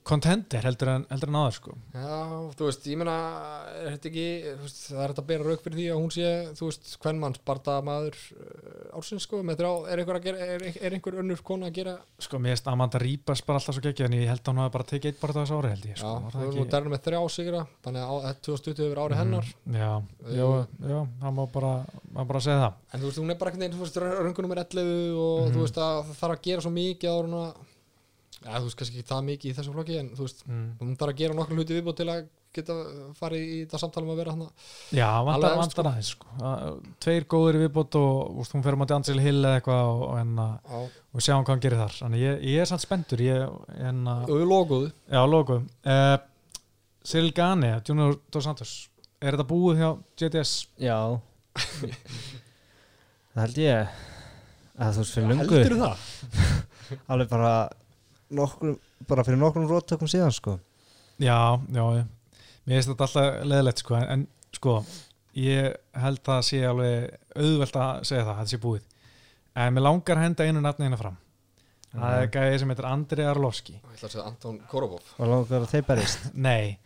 contender heldur en, heldur en áður sko. Já, þú veist, ég er ekki, veist, það er þetta að bera rauk fyrir því að hún sé, þú veist, hvern mann sparta maður uh, ársins, sko, með þrjá er einhver, gera, er, er einhver önnur kona að gera? Sko mér finnst Amanda Ribas bara alltaf svo geggja en ég held að hún hafi bara tekið eitt bara þessu ári held ég Já, sko, það erum nú derna með þrjá sigra þannig að á- 2020 hefur árið hennar Mhm, já, já, já, það má bara, má bara segja það. En þú veist, hún er bara einhvern veginn, þú veist, röngunum er 11 og Mhm. þú veist að það þarf að gera svo mikið hún að Já, þú veist, kannski ekki það mikið í þessu flokki en þú veist, mm. hún þarf að gera nokkur hluti viðbútt til að geta farið í þetta samtalum að vera hann já, vantar, vantar aðeins sko. Að- tveir góður í viðbót og úst, hún fer um að Angel Hill eða eitthvað og, og, Já, og sjá hann hvað hann gerir þar. Þannig ég, ég er samt spenntur ég, en, og við logoðu. Já, logo uh, Cyril Gane, Junior Dos Santos er þetta búið hjá JTS Já. (laughs) Það held ég. Að þú veist fyrir lungu Heldur það? (laughs) alveg bara nokkrum, bara fyrir nokkrum róttökum síðan sko. Já, já, ég- mér finnst þetta alltaf leðilegt sko, en, sko, ég held það sé alveg auðvelt að segja það, að þetta sé búið. En mér langar að henda einu nafni hérna fram. Það er gæði sem heitir Andrei Arlovski. Ég ætla að segja Anton Korobov og langar að þeir berist (laughs) Nei,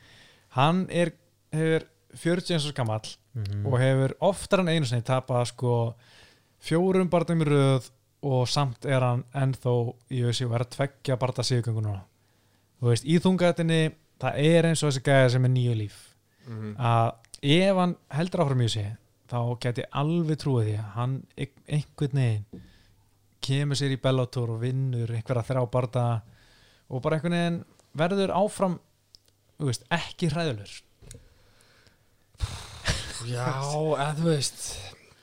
hann er hefur 40 eins og skamall og hefur oftar en einu sinni tapað sko fjórum barndum í röð og samt er hann ennþá í össi og er að tveggja barða síðugöngu núna. Þú veist, í þungaðinni það er eins og þessi gæði sem er nýju líf. Mhm. að ef hann heldur áfram í þessi þá geti ég alveg trúið því að hann ein- einhvern veginn kemur sér í Bellator og vinnur einhverja þrjá barða og bara einhvern veginn verður áfram þú veist, ekki hræðulur Já, eða þú veist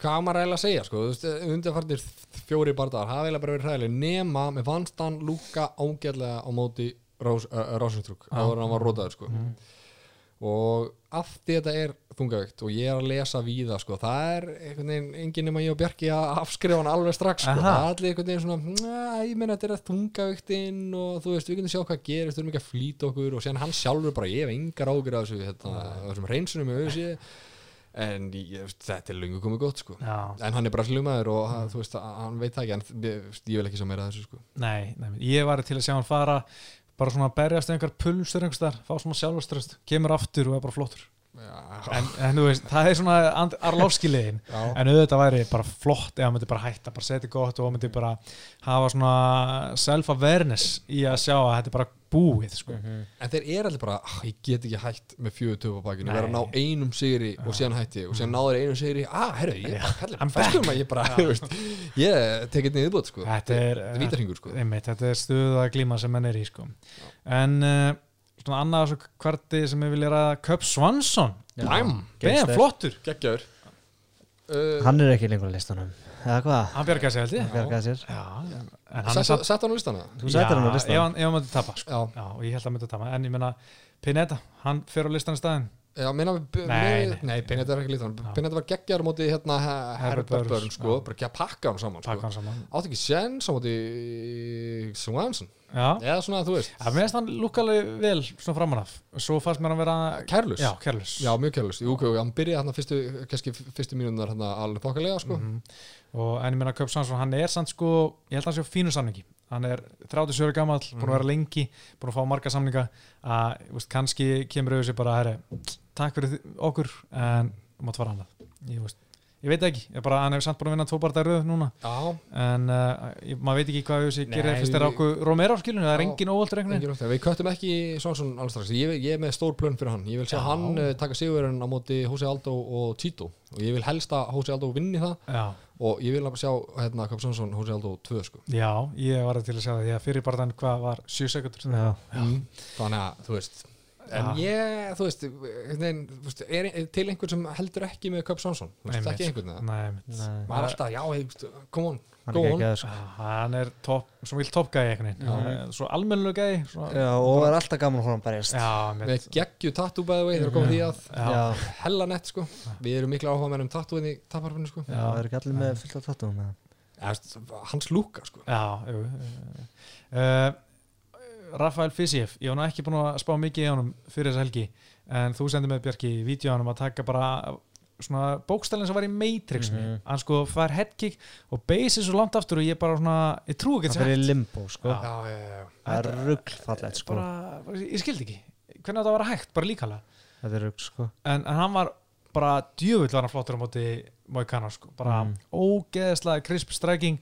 hvað maður eiginlega að segja sko, þú veist, undanfarnir fjóri bardagar hafa eiginlega bara verið hræðileg nema með fannst hann lúka ágætlega á móti Rós, uh, Rósintrúk Já. áður en hann var rótaður sko. Mhm. og því þetta er þungavíkt og ég er að lesa víða sko, það er einhvern veginn enginn nema ég og Bjarki að afskrifa hann alveg strax sko, Aha. það er allir einhvern veginn svona "Næ, ég meina þetta er þungavíktinn og þú veist, við getum sjá hvað gerist, við erum ekki að flýta okkur. Og síðan hann sjálfur bara, ég hef engar ágjur en ég, þetta er lungu komið gott sko. Já, en hann er bara slumæður og mm. þú veist, hann veit það ekki en ég, ég vil ekki sjá meira þessu sko. Nei, nei, ég var til að sjá hann fara bara svona berjast einhver pulsur einhvers þar, fá svona sjálfströst kemur aftur og er bara flottur en, en þú veist, það er svona Arlovski-liðin já, en auðvitað væri bara flott hann myndi bara hætta, bara setja gott og myndi bara hafa svona self-awareness í að sjá að þetta er bara búið sko. En þeir eru allir bara, ah, ég get ekki hætt með fjögur töf á bakinu, vera að ná einum sigri og síðan hætti og síðan náður einum sigri, ah, herru, ég er bara I'm festum að ég bara, veist, ég tekið niður bútt, sko. þetta er, er sko. þetta er stuða glíma sem menn er í sko. en uh, svona annað svo kvarti sem ég vilja ræða. Köp Svansson. Bæm, flottur, geggjaður. Uh, Hann er ekki lengur á listanum. Eða hvað? hann bjargaði sig held ég. Bjargaði sér. Já, en hann er Sett samt sett hann á listana? Þú sættir hann á ef listanum. hann, ef hann myndi tapa sko. Já, já, og ég held að hann myndi tapa. En ég meina, Pineda, hann fer á listan í staðinn já, minna Nei, nei, nei. Pinnet er ekki Já. Pinnet var geggjaður á móti, hérna, Herbert Burns, sko, bara ekki að pakka hann saman, sko. hann saman Átti ekki sens á móti Swanson, já, eða svona, þú veist, það meðist hann lúka alveg vel svona framan af svo fannst mér hann vera kærlus. já, kærlus Já, mjög kærlust, jú, ok, hann byrjaði hérna fyrstu, fyrstu mínúnar hérna alveg þokkalega, sko. Mhm. og en ég meina Köp Svansson, hann er samt sko ég held að hann sé á fínu samningi hann er 37 ára gamall, búin Mhm. að vera lengi búin að fá marga samninga að veist, kannski kemur auðvitað sér bara herri, takk fyrir okkur en mátt fara annað ég, veist, ég veit ekki, ég bara, hann hefur samt búin að vinna tóparta röð núna Já, en uh, ég, maður veit ekki hvað auðvitað Nei, gerir fyrst er ákveð Romero skilun, það er engin óvöldur. Við köttum ekki Svansson alls strax. Ég, ég er með stór plön fyrir hann. Ég vil Já. hann uh, taka sigurinn á móti Hosei Aldo og Tito. Og ég vil helst að Hosei Aldo vinni það. já, Og ég vil að sjá hérna Köp Svansson Hosei Aldo 2, sko. já, ég var til að segja það að fyrir barðan hvað var 7 sekundur Já. Mm. Þannig að, þú veist. En Já. ég, þú veist, veginn, þú veist, er, er til einhvern sem heldur ekki með Köp Svansson? Þú veist, ekki einhvern Maður er alltaf, já, hey, come on, hann go er on. ekki að sko hann er topp, svo vilt toppgæði einhvern veginn. Já. Eh, svo almennilega gæði svo, Já, og er alltaf gaman að hóna berjast. Já, Með með, geggju tattoo by the way, þegar komum því að. Já, Já, hella nett, sko. Við erum mikla áhuga með um tattooin í tapparfinu, sko. já, það er ekki allir með fullt Ja, veist, hans lúka, sko. já jú, uh, Rafael Fisiev ég var nú ekki búin að spá mikið í honum fyrir þessa helgi en þú sendir með Bjarki vídeo á honum að taka bara svona bókstælinn sem var í Matrixinu. Mhm. hann sko fær headkick og beisi svo langt aftur og ég bara svona, ég trú ekki það fyrir í limbo sko. Það er ruggfallegt sko. bara, ég skildi ekki. Hvernig þetta var hægt, bara líkala þetta er rugg sko. En, en hann var bara djöfull var hann flottur á móti Moikana sko, bara Mm. ógeðslega crisp striking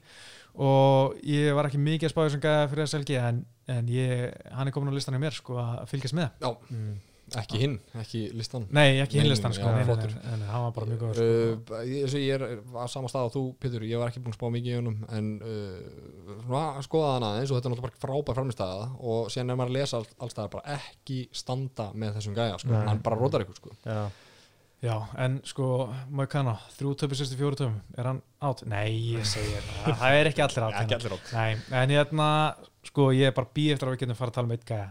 og ég var ekki mikið að spáði sem gæða fyrir SLG en, en ég, hann er komin á listan hjá mér sko að fylgjast með já, mm. ekki hinn, ekki listan nei, ekki Nei, hinlistan sko, hann var bara mjög góður sko. Uh, ég, ég er á sama stað og þú, Pétur, ég var ekki búin að spá mikið í honum en uh, skoða hana aðeins og þetta er náttúrulega bara frábær framistæða og síðan er maður að lesa all, allstæða bara ekki standa með þessum gæja, sko. Nei. hann bara rótar ykkur sko. já, Já, en sko, Moikana, þrjú töpi 64 töfum, er hann átt? Nei, ég segir það, það er ekki allir átt. ekki allir rót Nei, en hérna, sko, ég er bara bí eftir að við getum fara að tala um eitt gæja.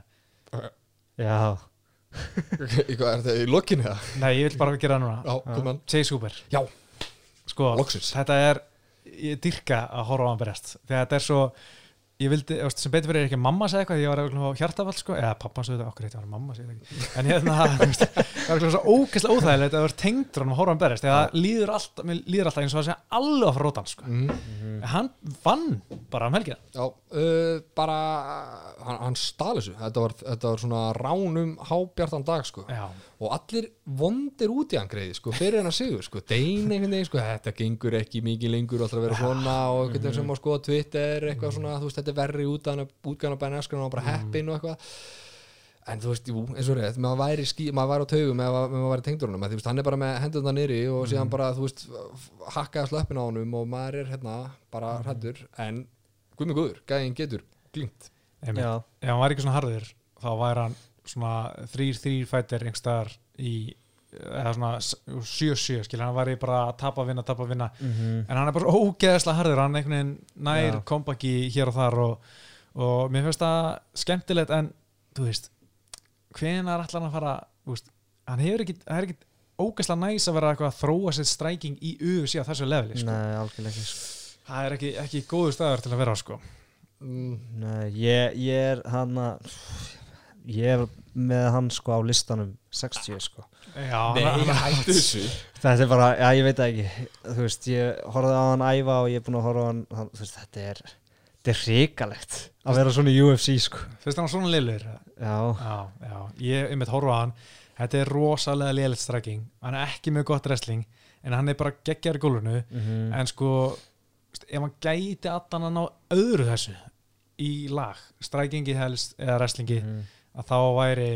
já, Eitthvað, er þetta í lokinu eða? Nei, ég vil bara gera það núna. Chase Hooper. Já, Sko, Loksins. þetta er, ég dyrka að horfa á hann berjast. Þegar þetta er svo, ég vildi, sem betur fyrir er ekki mamma segja eitthvað, ég var eitthvað á hjartafall, sko, eða pappa svo þetta, okkur eitthvað var mamma segja ekki. En hérna, (laughs) það var eitthvað svo ógeðslega óþægilegt að það var tengdur hann að horfa á hann. Þegar það líður alltaf, mér líður alltaf eins og það sé alveg að fara rótan, sko. mm, En hann vann bara um helgina já uh, bara hann, hann stál þessu þetta var, þetta var svona ránum hábjartan dag sko. Já, og allir vondir út í hann greiði sko, fyrir hennar sigur, sko, dein einhvern veginn sko, þetta gengur ekki mikið lengur og ætlar að vera svona og einhvern veginn sem að skoða Twitter eitthvað svona, þú veist, þetta er verri út útgána bæna eskunum og bara heppin og eitthvað. En þú veist, jú, eins og rétt maður væri, skí, maður væri á taugum ef ef maður væri tengdur honum, þú veist, hann er bara með hendurna nýri og síðan bara, þú veist, hakkaði slöppin á honum og maður er hérna bara hrættur, en guð mig guður, gæðin getur einmitt. Já, Ef hann væri ekki svona harður þá væri hann svona þrýr, þrýr fættir einhverstaðar í eða svona sjö, sjö skil, hann væri bara að tapa, vinna, tapa, vinna mhm, en hann er bara ógeðslega harður hann einhvern veginn nær kompaki hér og þar og, og mér finnst það skemmtilegt en þú veist hvenar ætlar hann að fara veist, hann hefur ekki, það er ekki ógeðslega næs að vera eitthvað að þróa sér stræking í UFC á þessu leveli sko. nei, algjörlega ekki sko. það er ekki, ekki góður staður til að vera sko. mm, nei, ég, ég er hann að ég er með hann sko á listanum 60 sko. Já, Nei, hann- hann- hættu þessu. Þetta er bara, já ég veit ekki. Þú veist, ég horfði á hann æfa og ég er búin að horfa á hann, hann þú veist, þetta er þetta er hrikalegt að vera svona í UFC sko. Finnst hann svona liðlur já, Já, já, ég er með horfa á hann. Þetta er rosalega lélitt stræking. Hann er ekki með gott wrestling En hann er bara geggjar í gólfinu. Mhm, En sko, veist, ef hann gæti allan að ná öðru þessu Í lag, strækingi helst Eða wrestlingi, mhm. Að þá væri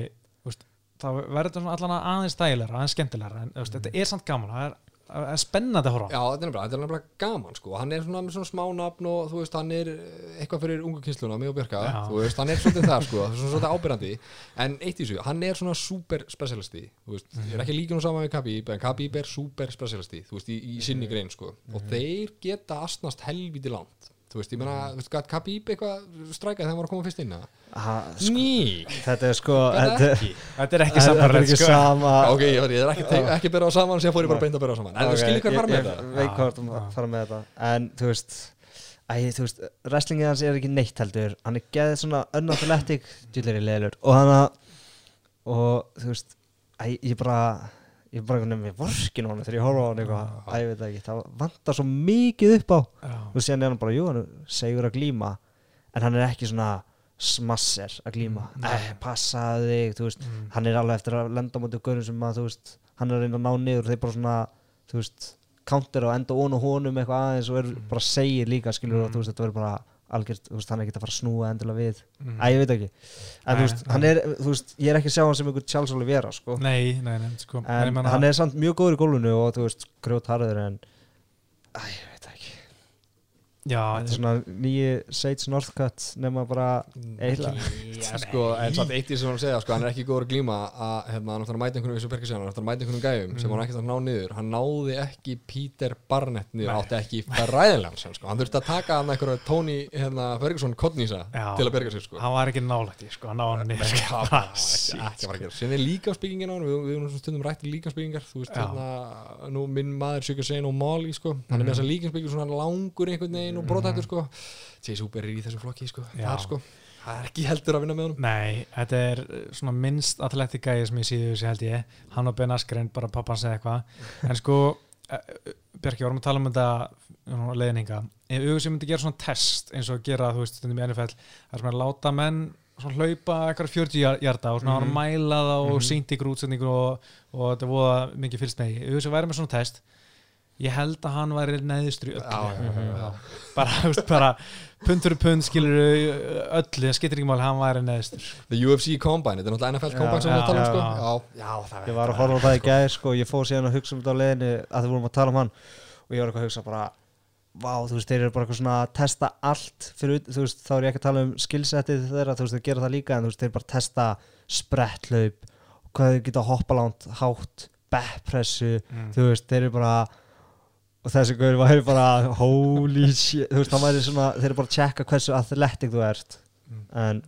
veist, Þá verður þetta allan aðeins stægilega Aðeins skemmtilega, en veist, þetta er samt gaman Það er, er spennandi að horfa. Já, þetta er nefnilega, þetta er nefnilega gaman sko. hann er svona með svona smá nafn og þú veist, hann er eh, eitthvað fyrir ungu kynsluna, mig og Björka Já. þú veist, hann er svolítið það sko, svona svolítið ábyrrandi en eitt í þessu, hann er svona super specialisti, þú veist, ég er ekki líka nú saman við Khabib, en Khabib er super specialisti þú veist, í, í sinni grein sko og þeir geta astnast helviti langt þú veist, ég meina, þú veist, gæt Khabib eitthvað strækað þegar hann var að koma fyrst inn sko, Ný, þetta er sko þetta, Þetta er ekki þetta er ekki sko. sama Ok, ég ég er ekki, ekki byrjað á saman sem fór ég bara beint að byrja á saman. En þú skilir hver ég- fara með ég þetta. veit Já, hvað þú fara með þetta. En þú veist Æ, þú veist, wrestlingið hans er ekki neitt heldur. Hann er geðið svona unathletic djúlir í leðilur og hann að og þú veist æ, ég bara ég bara einhvern veginn með vorkin hann þegar ég horfa á hann eitthvað, æ, ég veit ekki. Það vantar svo mikið upp á. Og síðan er hann bara, jú, hann er segur að glíma. En hann er ekki svona smasser að glíma, Mm, eh, passaði þig þú veist, Mm. hann er alveg eftir að lenda á móti gaurum sem að, þú veist, hann er að reyna að ná niður. Og þeir bara svona, þú veist counter og enda ón og honum eitthvað aðeins og er Mm. bara segir líka, skilur og Mm. þú veist, þetta verður bara algjört, þú veist, hann er ekki að fara að snúa endilega við, Mm. æ, ég veit ekki. En þú veist, hann er, þú veist, ég er ekki að sjá hann sem einhver Charles Oliveira, sko. Nei, nei, nei, sko. En hann er samt mjög góður í gólfinu og þú veist, grjót harður en æ, ég veit það ekki Já, þetta er svona nýji Sage Northcutt nema bara eiginlega Já, sko, en samt eitt í sem hann segja, sko, hann er ekki góður að glíma að, hérna, hann ætlar að mæta einhvern veginn, Berger segja, hann ætlar að mæta einhvern gæjum sem hann ekkert að ná niður, hann náði ekki Peter Barnett niður, Nei. átti ekki fræðilegan sem, sko, hann þurfti að taka hann einhverja Tony, hérna, Ferguson Kodnýsa til að berga sig, sko. Hann var ekki nálægt í, sko, hann ná hann niður. sko. það var (laughs) ekki, ekki gera Sinni líkansbyggingin á hann, við, við erum svona stundum rætt í líkansbyggingar Þú veist, hérna, nú minn maður Sein og er brotættur sko. Chase Hooper er í þessu flokki sko. Er sko það er ekki heldur að vinna með honum. Nei, þetta er uh, svona minnst atletik gæði sem ég síðu þessi held ég. Hann og Ben Askren, bara pappans eða eitthvað. En sko, uh, Bjarki, vorum að tala um þetta uh, leiðninga ef auðvitað sem myndi gera svona test eins og gera, þú veist, stundum í NFL það er svona að láta menn svona hlaupa eitthvað 40 jar- hjarta og svona mm Mhm. mæla það og mm sýnt ykkur útsetningu og, og þetta voða mikið fylgst með auðvitað sem væri með svona test ég held að hann væri neðistur í öllu. Já, já, já, já. bara, bara pund fyrir pund skilur öllu, það skiptir ekki mál hann væri neðistur The UFC Combine, þetta er náttúrulega NFL Combine sem við um já, sko já. já, já, Ég var að horfa á það í gæðir sko, ég fór síðan að hugsa um þetta á leiðinni að þið vorum að tala um hann og ég var eitthvað að hugsa bara vá, þú veist, þeir eru bara eitthvað svona að testa allt fyrir, þú veist, þá er ég ekki að tala um skillsettið þeirra, þú veist, þeir gera það líka en þú veist, þeir bara testa spretthlaup hvað þeir geta hoppalánt, hátt backpressu, Mm. þú veist, þeir eru bara og þessi gaur væri bara holy (laughs) shit, þú veist, hann væri svona þeir eru bara að checka hversu athletic þú ert. Mm. en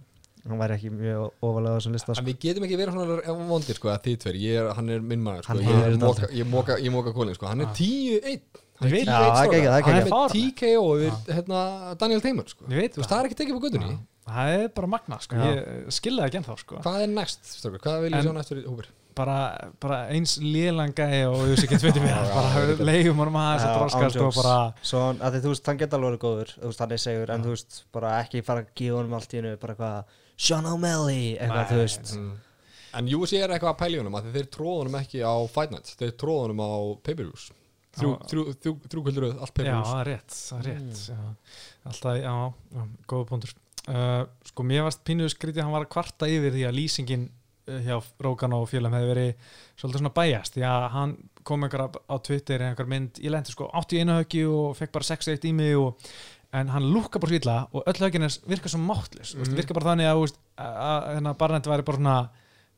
hann væri ekki mjög ofalega á þessum lista En sko. við getum ekki verið svona vondir sko að þið tver, ég er, hann er minn maður sko, Hann ég, er er þetta moka, ég moka, ég moka kólinn sko, hann er Já. 10-1 Ég veit Já, það er ekki- það er hann ekki- er með fáránlegt. TKO yfir hérna, Daniel Tamer sko. Ég veit Þú veist, það. er ekki tekið på göttunni það er bara magna sko. Já. ég skilja það ekki ennþá sko. Hvað er næst, strókur, hvað vil ég næst fyrir Húber? bara, bara eins lélan gæi og þú veist ekki tveitir mér (laughs) Já, bara já, já. leiðum honum að þess að Já, dróskast og bara Svo að því, þú veist, hann geta alveg verið góður þú veist, hann er segur, en þú veist, bara ekki fara að gefa honum allt í hennu, bara eitthvað Sean O'Malley, eitthvað, þú veist Mm. En UFC er eitthvað að pæli honum að þeir tróða honum ekki á Fight Night þeir tróða honum á pay-per-views þrjú, Já. þrjú, þrjú, þrjú kvöldur allt já, pay-per-views það er rétt, það er rétt já. alltaf, já, já góða punktur uh, sko, mér varst pínuðu skrítið að hann var að kvarta yfir því að lýsingin uh, hjá Rókan og félum hefði verið svolítið svona bæjast, því að hann kom einhver á Twitter, einhver mynd, ég lendi sko 81 höggi og fekk bara 6-1 í mig og en hann lúkka bara svo illa og öll höggin er virka svo máttlis, mm. Mhm. virka bara þannig að, að, að hennar barnætti væri bara svona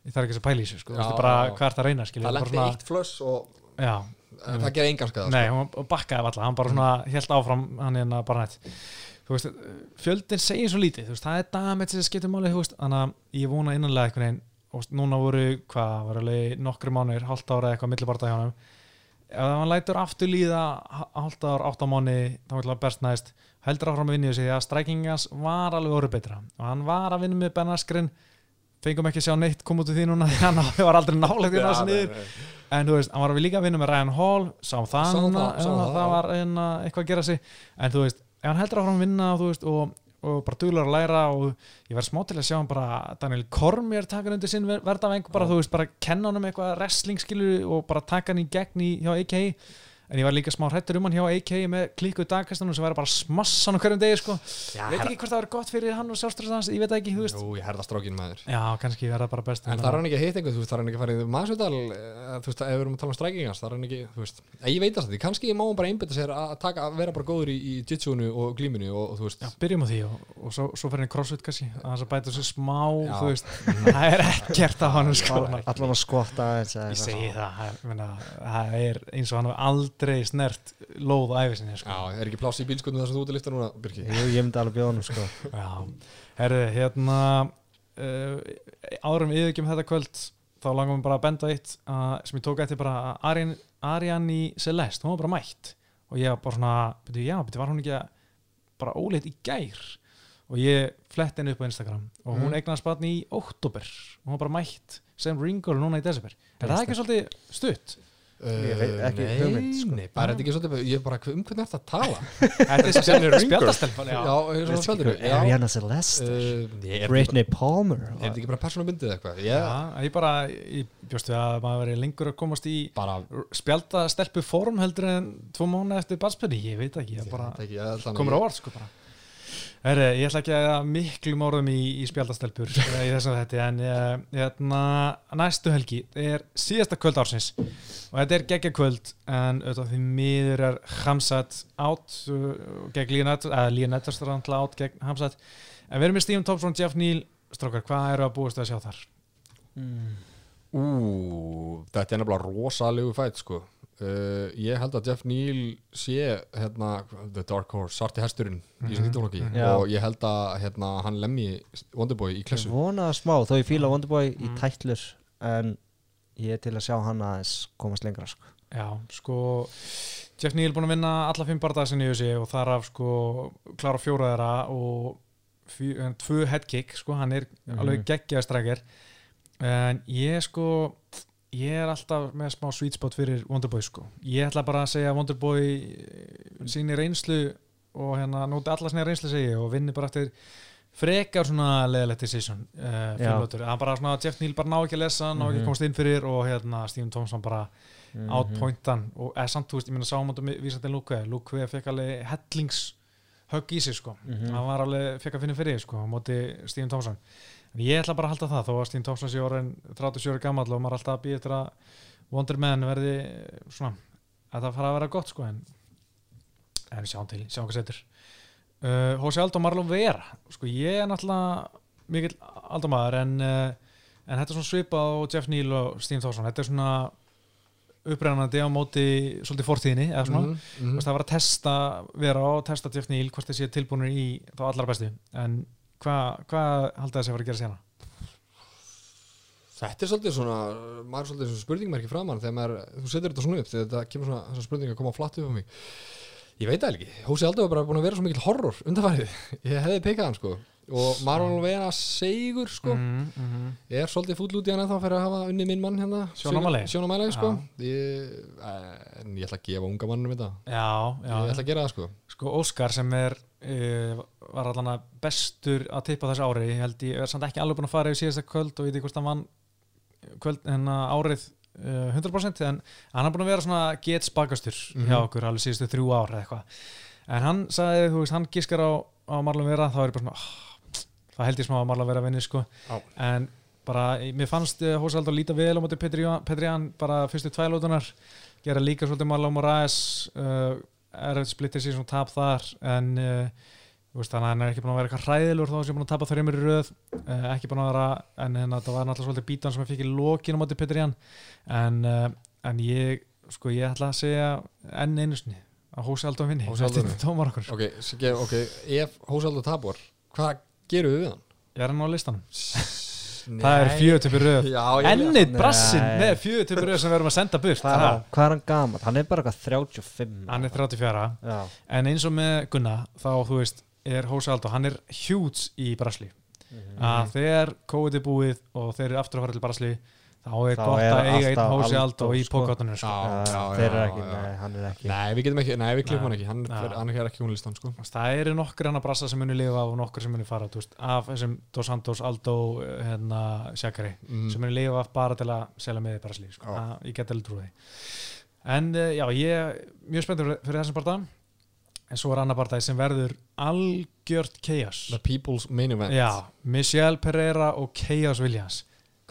ég þarf ekki að pæla í þessu, sko, Já, bara já. hvað er það að reyna, skilja það lendi eitt flöss og já, en það gerði Nei, sko. og bakkaði alltaf, hann bara svona helt áfram hann hérna bara nætt þú veist, fjöldin segir svo lítið veist, það er damage sem skiptir máli þannig að ég vona innanlega einhvern veginn og núna voru, hvað, var alveg nokkru mánuðir, hálft ára eitthvað millibarta hjá hann ef hann lætur aftur líða hálft ára, átt á mánu þá vil það best næst, heldur áfram að vinna í þessi því að strækingans var alveg orðið betra. Og hann var að vinna með Ben Askren. Fengum ekki að sjá neitt kom út úr því núna (laughs) því hann var aldrei nálega því að ná þessu niður. en þú veist, hann var líka að vinna með Ryan Hall sá það núna, það, það, það. var einna, eitthvað að gera sig. En þú veist, ef hann heldur áfram að vinna veist, og, og bara duglar að læra og ég verð smá til að sjá hann bara Daniel Cormier taka hann undir sinn verðaveng bara veist, bara kenna hann um eitthvað wrestling skilur og bara taka hann í gegn í, hjá AK en ég var líka smá hrættur um hann hjá AK með klikku dagkastunum sem væri bara smassa hann á hverjum degi sko, Já, veit ekki hvort það var gott fyrir hann og sjálfstræðans hans, ég veit það ekki, þú veist. Jú, ég herða strókin maður. Já, kannski verða bara best En það er hann. ekki að hitta einhvern, þú veist, það er hann ekki að fara í maðursveital, þú veist, ef við erum að tala um strækingans, það er hann ekki, þú veist, ég veit það því, kannski má hann bara einbytta sér að taka, að vera bara góður í, í jitsúnu og glíminu og, og þú veist, Já, byrjum á því og, og svo, svo fyrir henni crossfit kannski að þess að bæta sér smá Já. þú veist, það er ekkert af hann sko. allan að skotta aðeins eða ég segi það það, ég meina, það er eins og hann hefur aldrei snert lóð á æfisinni sko. já, er ekki pláss í bílskotinu þar sem þú ert að lifta núna, Birki? Jú, ég myndi alveg bjóða honum sko. (laughs) Já, herðu, hérna uh, árum yfirgjum þetta kvöld þá langum við bara að benda eitt uh, sem ég tók eftir bara að Arian, Ariani Celeste, hún var bara mætt. Og ég var bara svona, byrju, já, byrju, var hún ekki að bara óleitt í gær? Og ég flett henni upp á Instagram. Og hún Mm. eignast barn í óttúber og hún var bara mætt sem ringol núna í desember. Er það ekki svolítið stutt? Ég veit ekki nei, hugmynd, sko. Nei, bara er þetta ekki svolítið, ég er bara, um hvernig (laughs) er þetta að tala? Þetta er spjald- Ringgold. spjaldastelpan, já. Já, er svona spjaldur Ariana Celeste Er þetta Britney Palmer ekki bara persónabundið eitthvað? Já, Ég, ég bara, ég bjóst við að maður veri lengur að komast í bara, spjálta stelpu form heldur en tvo mánu eftir barspöndi, ég veit ekki, ég bara ég ég komur á orð sko bara Heri, ég ætla ekki að miklum orðum í, í spjaldastelpur (laughs) í þessum þetta en uh, hérna, næstu helgi er síðasta kvöld ársins. Og þetta er geggja kvöld en auðvitað því miður er Hamsat átt uh, gegn Líonett eða Líonett er strandla átt gegn Hamsat. En við erum með Stephen Thompson, Jeff Neal. Strókar, hvað eru að búast við að sjá þar? Ú, þetta er nefnilega rosalegu fætt sko uh, Ég held að Jeff Neal sé hérna, The Dark Horse, svarti hesturinn í þessum títólóki Já. og ég held að hérna, hann lemmi Wonderboy í Ég klessu vonaði smá, þó ég fíla Wonderboy í Mm. tætlur en ég er til að sjá hann aðeins komast lengra sko. Já, sko Jeff Neal búin að vinna alla fimm bardaða sinni í þessi og þar af sko klára fjóra þeirra og en tvö headkick, sko, hann er Mhm. alveg geggjaði strækir en ég sko ég er alltaf með smá sweet spot fyrir Wonderboy sko, ég ætla bara að segja að Wonderboy síni reynslu og hérna nóti alla sinni reynslu segi ég, og vinni bara eftir frekar svona leðilegt decision uh, Já. fyrir hann bara svona, Jeff Neal bara ná ekki að lesa ná ekki Mhm. að komast inn fyrir og hérna Stephen Thompson bara Mhm. outpointan og eða samt, þú veist, ég sáum þetta vísa til Luke, Luke fekk alveg hellings högg í sig, sko Mhm. hann var alveg, fekk að finna fyrir, sko, á móti Stephen Thompson, en ég ætla bara að halda það þó að Stephen Thompson sé orðin 37 gammal og maður er alltaf að býja eftir að Wonder Man verði svona að það fara að vera gott, sko en, en sjáum til, sjáum hvað setur. Uh, Hósi Aldó Marlon Vera sko, ég er náttúrulega mikill aldamaður en, uh, en þetta er svona svipa á Jeff Neal og Stephen Thompson þetta er svona upprennandi á móti svolítið fortíðinni eða svona, mm mhm. það var að testa vera og testa Jeff Neal hvort þið sé tilbúinir í þá allra bestu en hvað hva haldið það sé að fara að gera sérna? Þetta er svolítið svona, maður er svolítið svona spurningmerki framann þegar maður, þú setur þetta svona upp þegar þetta kemur svona þessar spurningar að koma flatt upp á mig. Ég veit það ekki, Hósi Aldó er bara búin að vera svo mikil horror undanfærið, (laughs) ég hefði pikað hann sko. Og Marlon Vera Seigur sko. Mm -hmm. er svolítið fúll út í hann ennþá fyrir að hafa unni minn mann hérna. Sjón O'Malley. Sjón O'Malley sko ég, en ég ætla að gefa unga mannum þetta. Já, já, ég ætla að gera það sko. Sko Óskar sem er var allan að bestur að tippa þessu ári ég held ég er samt ekki alveg búin að fara yfir síðasta kvöld og ég veit ekki hvort hann vann kvöld en árið uh, 100% en hann er búin að vera svona gets bakastur Mhm. hjá okkur alveg síðustu þrjú ár eða eitthvað en hann sagði, þú veist, hann giskar á, á Marlon Vera, þá er ég bara svona oh, það held ég smá að Marlon Vera vinni sko Já. en bara, mér fannst uh, Hósald að líta vel á móti Petri Jan bara fyrstu tvælótunar gera líka svolítið Marlon Moraes uh, er splittir sér svona tap þar en uh, veist, að hann er ekki búin að vera eitthvað hræðilur þá sem búin að tapa þreymur í röð uh, ekki búin að vera, en hérna, það var náttúrulega svolítið bítan sem að fikk í móti Petri Jan en, uh, en ég sko, ég ætla að segja enn einu sinni að Hósi Aldó vinni ok, Siggi, ok, ef Hósi Aldó tapar hvað gerum við við hann? ég er hann á listanum. (laughs) það er röð. Já, ég ennið Nei. brassin með fjötupi röð sem við erum að senda burt. Hvað er, hvað er hann gammal? Hann er bara eitthvað 35 hann er 34 Já, en eins og með Gunna þá þú veist er Hósi Aldó, hann er huge í Brasli að þegar COVID er búið og þeir eru aftur að fara til Brasli þá er Þá gott er að eiga einn alltaf Hósi Aldo, Aldó í sko. pókáttunum sko. Já, þeir eru ekki, já. nei, hann er ekki Nei, við getum ekki, nei, við klippum hann ekki hann, fer, hann er ekki hún listan, sko það eru nokkur hann að brassa sem muni lifa og nokkur sem muni fara þú veist, af þessum Dos Santos, Aldó hérna, Sjakari mm. sem muni lifa bara til að selja með í Brasli sko. Já. Það- ég get alveg trúið því en uh, já, ég er mjög spenntur fyrir, fyrir þessum barða en svo er annar barða sem verður algjört chaos The People's Main Event Já, Michelle Pereira og Chaos Williams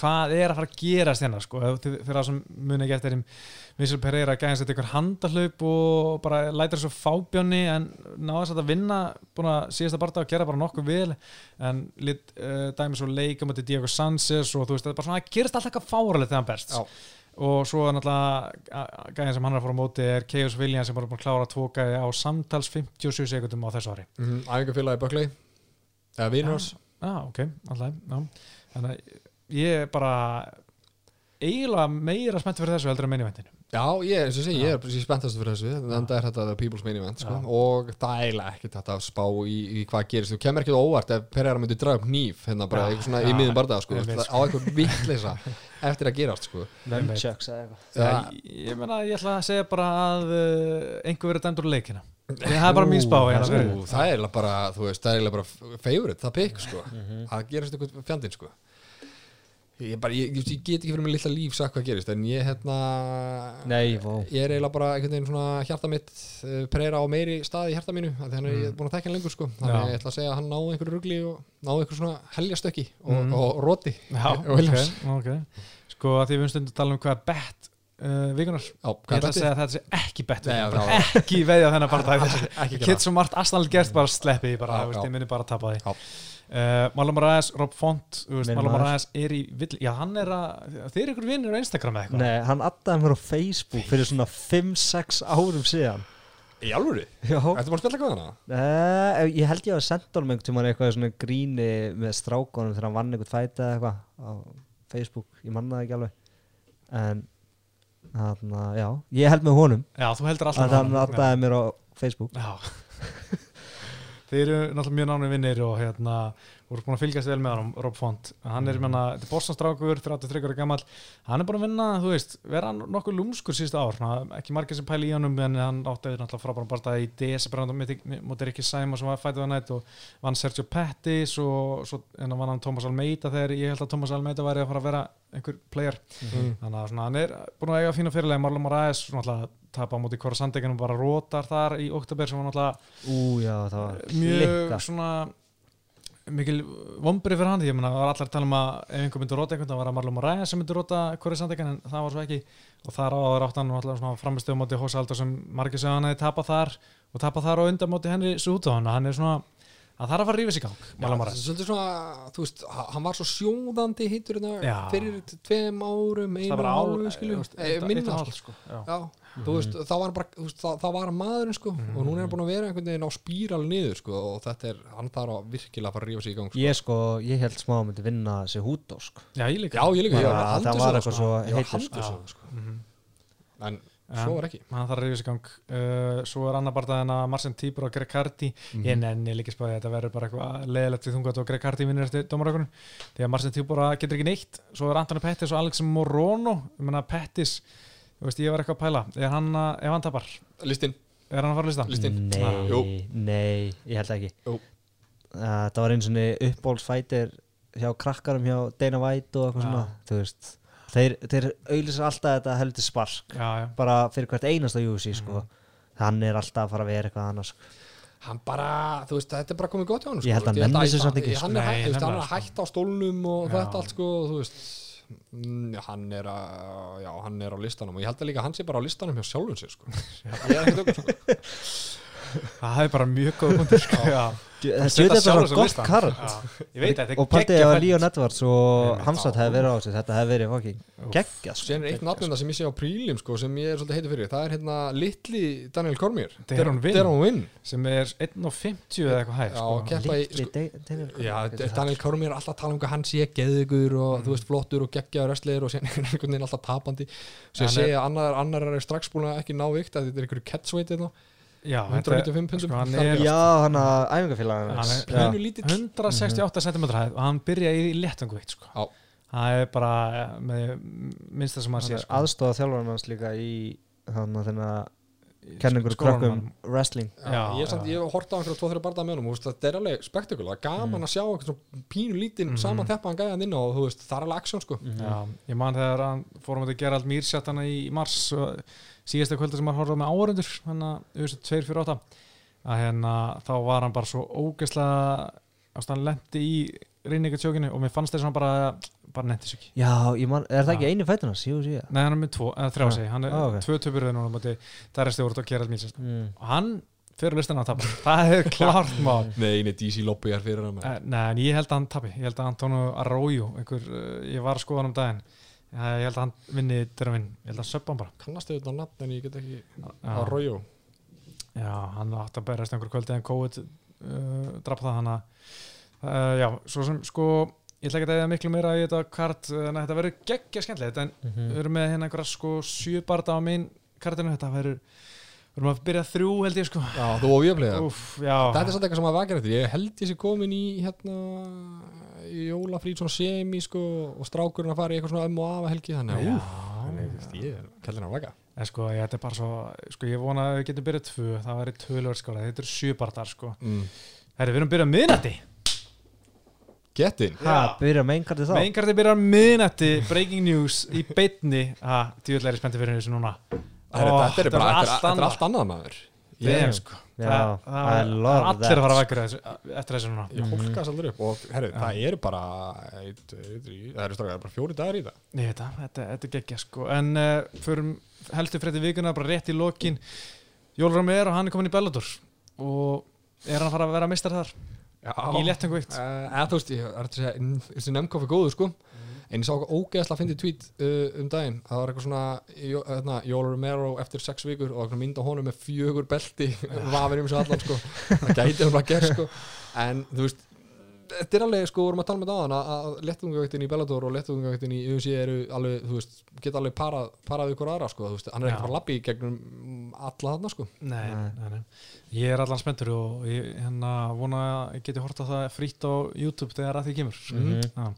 hvað er að fara að gerast hérna sko, fyrir það sem muni ekki eftir Michelle Pereira gæðist þetta ykkur handahlaup og bara lætur svo fábjónni en náðast að vinna búin að síðasta barða að gera bara nokkuð vel en lit uh, dæmi svo leika moti Diego Sanchez og þú veist, þetta er bara svona að gerist alltaf eitthvað fáralegt þegar hann berst Já. og svo er náttúrulega gæðin sem hann er að fara á móti er Chaos Williams sem bara búin að klára tvo gæði á samtals 57 sekundum á þessu ári mm -hmm. Æfingafélagi Bökley Eða Vinhors Já, ok, alltaf já. Þannig að ég er bara eiginlega meira spennt fyrir þessu heldur en meinivendinu Já, ég, eins og ég segi, ég er er spenntast fyrir þessu Þannig er þetta The People's Main Event sko. Og það er eiginlega ekkert þetta að spá í, í hvað gerist Þú kemur ekki óvart ef Pereira myndi draga upp nýf Hérna bara Já, eitthvað svona já, í miðum barða sko. Það á eitthvað vitleisa eftir að gerast sko. Nunchucks eða eitthvað Já, ég meina, ég ætla að segja bara að uh, einhver verið dæmdur úr leikina Það er bara mín spá. Það er eiginlega bara, þú veist, það er eiginlega bara favorite, það pikk sko. Mhm. Það gerist eitthvað fjandinn sko. Ég, bara, ég, ég, ég get ekki fyrir mig lilla líf sagt hvað gerist en ég hérna Nei, ég er eiginlega bara einhvern veginn svona hjarta mitt uh, Pereira á meiri stað í hjarta mínu af því hann er Mm. mm. búin að tekja hann lengur sko þannig Já. að ég ætla að segja að hann náði einhverju rugli og náði einhverju svona heljastökki og, Mm. og roti Já, (laughs) og Williams. ok, Sko að því við höfum stundum að tala um hvað bett uh, vikunar Já, Ég ætla að segja að þetta sé ekki bett vikunar, já, Ekki þennan dag (laughs) ekki Ég gera get svo margt Arsenal gert bara sleppi því bara, Já, já. ég muni bara að tapa því Já. Uh, Malum Ræðis, Rob Font Malum maður. Ræðis er í vill Já, hann er að, þeir eru ykkur vinnir á Instagram eða eitthvað? Nei, hann addaði mér á Facebook fyrir svona 5-6 árum síðan. Í alvöru? Já. Ertu bara að spila hvað hana? Nei, ég held ég að senda honum einhvern tímann eitthvað svona gríni með strákonum þegar hann vann einhvern fæta eða eitthvað á Facebook, ég manna það ekki alveg. En þannig að já, ég held með honum. Já, þú heldur alltaf að hann aðdæði mér á Facebook. Já (laughs) Þeir eru náttúrulega mjög nánu vinnir og hérna voru búin að fylgjast vel með hann Rob Font, hann er, menna, þetta Bostonstrákur 33 ára gammal, hann er búin að vinna þú veist, vera nokkuð lúmskur síðustu ár. Svona, ekki margir sem pæli í honum en hann átti náttúrulega frábærum bara í DS mútið Rikki Sæma sem var fætið á nætt og vann Sergio Pettis og svo en vann hann Thomas Almeida þegar ég held að Thomas Almeida væri að fara að vera einhver player, Mm. þannig að svona, hann er búin að eiga fína fyrirlega, Marlon Moraes náttúrulega tapa á móti Kora Sandegin og bara rótar þar í oktober sem var náttúrulega Ú, já, það var mjög klikka. svona mikil vombrið fyrir hann því meina það var allar að tala um að ef einhver myndi róta einhvern það var að Marlon Moraes sem myndi róta hverju sandekjan en það var svo ekki og þar áður átt hann allar svona framistöðu móti Hósa Aldur sem margir segja hann hefði tapað þar og tapað þar og undan móti Henry Súta hann hann er svona að það er að fara að rífa sig gang svolítið svona, þú veist, ha- hann var svo sjóðandi hittur Já. hérna fyrir tveim árum, einu hálfu, skilju, eh, minna, sko. sko. Já. Já, þú veist, þá var hann bara, veist, þá, þá var hann maðurinn, sko, og núna er hann búin að vera einhvern veginn á spíral niður, sko, og þetta er, hann þarf að virkilega að fara að rífa sig í gang, sko. Ég sko, ég held smá að myndi vinna sér hútó sko. Já, ég líka Já, ég líka, ég var að það var eitthvað sko. svo Ég var heitur, handviss um það, sko. Mhm. En. Svo var ekki. hann þarf að rífa sig gang uh, svo er annar bara en að Marcin Tíbur og Greg Hardy Mhm. ég nenni líka spáði að þetta verður bara eitthvað leðilegt við þungat og Greg Hardy vinnir eftir dómarökunum því að Marcin Tíbur getur ekki neitt svo er Antoni Pettis og Alex Morono ég menna Pettis, þú veist ég var eitthvað að pæla er hann, að- ef hann tapar, Listinn, er hann að fara að lista? Listinn. Nei, Jú. nei, ég held ekki Jú. Uh, Það var eins og uppbólsfætir hjá krakkarum hjá Dana White og eitthvað Já. svona Þú veist Þeir, þeir auðlýsar alltaf þetta heldur spark Já, já, bara fyrir hvert einasta UFC sko. Mhm. hann er alltaf að fara að vera eitthvað annars sko. hann bara, þú veist, þetta er bara komið gott hjá hann, sko. Ég held að Þú veist, nenni ég þessu samt ekki, Hann sko. er, Nei, hæ- þú veist, hann er að hætta á stólnum og Já. þetta allt, sko, og þú veist, mm, hann er að, já, hann er á listanum og ég held að líka að hann sé bara á listanum hjá sjálfum sér, sko. (laughs) ég er ekkert okkur, sko. það er bara mjög góð punktur sko. Þetta sjálfan bara gott þetta og partið fætt. Leon Edwards og. Hamsat hefði verið á þessu þetta hefði verið fucking Úff. geggjað sko. Er eitt nafnum sem ég sé á prílim, sko, sem ég er svolítið heitur fyrir, það er hérna litli Daniel Cormier. Deron Winn. sem er 1.50 eða eitthvað hæg sko. keppa í, Litli sko, Daniel Cormier, er Daniel Cormier er alltaf að tala um hvað hann sé geðugur og þú veist flottur og geggjaður wrestler og síðan (laughs) er einhvern veginn alltaf tapandi er- segja að annar, er strax búin að ekki ná vikt að þetta er einhverju catchweight hérna, já, 195 pundum sko, hann Það er- Já, hann að æfingafélag Hann er pínu lítill 168 cm hæð og hann byrjaði í léttangveitt sko. Já. það er bara eh, með minnsta sem maður sé Hann sko. aðstofað þjálfarinn hans líka í þannig að þennan kenningur krökkum hann. wrestling Já, Já, ég, samt, já. ég hef hort á einhverju tvo-þrjá barða með honum og þú veist, þetta er alveg spektakul gaman að sjá pínu lítinn Mhm. saman þeppaðan gæðan inn og veist, það er alveg aksjón sko Já, ég man þegar hann fórum að gera allt mýrsjáttana í mars og síðasta kvölda sem hann horfði með áhörundur hann að auðvitað 248 að hérna þá var hann bara svo ógeðslega ástæðan lendi í reyningatjókinu og mér fannst þess að hann bara bara nefndi sér ekki. Já, ég man, er það ekki eini fætuna? Jú, síðan Nei, hann er með tvo, eða þrjá segi, hann er ah, ok. tvö töpur þegar núna það er stjórn og gera allt mýrsjátt mm. og hann fyrir listan að tapa. Það er klart mál. (laughs) Nei, nei, DC lobby er fyrir hann. Eh, Nei, en ég held að hann tapi. Ég held að Antonio Arroyo einhver, uh, ég var að skoða hann um daginn. Eh, ég held að hann vinni þeirra vinn ég held að söppa hann bara. Kannastu þetta nafn en ég get ekki Já. Arroyo Já, hann átti að berast einhver kvöldi en COVID uh, draf það hann að uh, já, svo sem sko ég ætla ekki að eða miklu meira í þetta kart en þetta verður geggja skemmtilegt en Mhm. við erum með hérna einhverja sko sjöbarda á minn kartinu, þetta verður við erum að byrja þrjú held ég sko. Já, þú og ég já, Þetta er svolítið eitthvað sem að vakar eftir. Ég held ég sé komin í hérna í jólafrít svona semi sko og strákurinn að fara í eitthvað svona um og af helgi þannig að Já. úf, að ég er kallin að vaka. En sko ég, þetta er bara svo sko ég vona að við getum byrjað tvö það væri tölvöld skála, þetta eru sjöbardar sko. Mm. Herri, við erum byrjað miðnætti. Gettin Ha, byrja með einhverju þá. Meingarti byrjar miðnætti breaking news í beinni. Að djúðlega er spenntið fyrir þessu núna. Þetta Ó, þetta er bara þetta er- er allt annað maður. Ég, sko. Já, það, það, er allir að fara að vekkur eftir þessu núna. Ég hólkast aldrei upp og herru, Já. það eru bara eitt, eitt, eitt, það eru eru bara fjóri dagar í það. Ég veit það, þetta, þetta er geggja sko. En uh, förum helstu frétti vikuna bara rétt í lokin. Jólur er og hann er komin í Bellator og er hann að fara að vera mistar þar? Já, í léttangvikt Uh, eða þú veist, ég er að segja þessi nefnkofi góður sko en ég sá eitthvað ógeðslega að fyndi tweet uh, um daginn það var eitthvað svona Jó- hérna, Jóla Romero eftir sex vikur og eitthvað mynd á honum með fjögur belti (laughs) vafir um sig allan sko það gæti hann bara gerð sko en þú veist þetta er alveg, sko, vorum að tala með það að, að lettungavektin í Bellator og lettungavektin í UFC eru alveg, þú veist, geta alveg parað, parað ykkur aðra, sko, þú veist, hann er ekki að að í gegnum mm, alla þarna, sko Nei, Nei. nei. Ég er allan spenntur og ég hérna vona að ég geti hort á það frýtt á YouTube þegar að því kemur sko. Mhm. Já.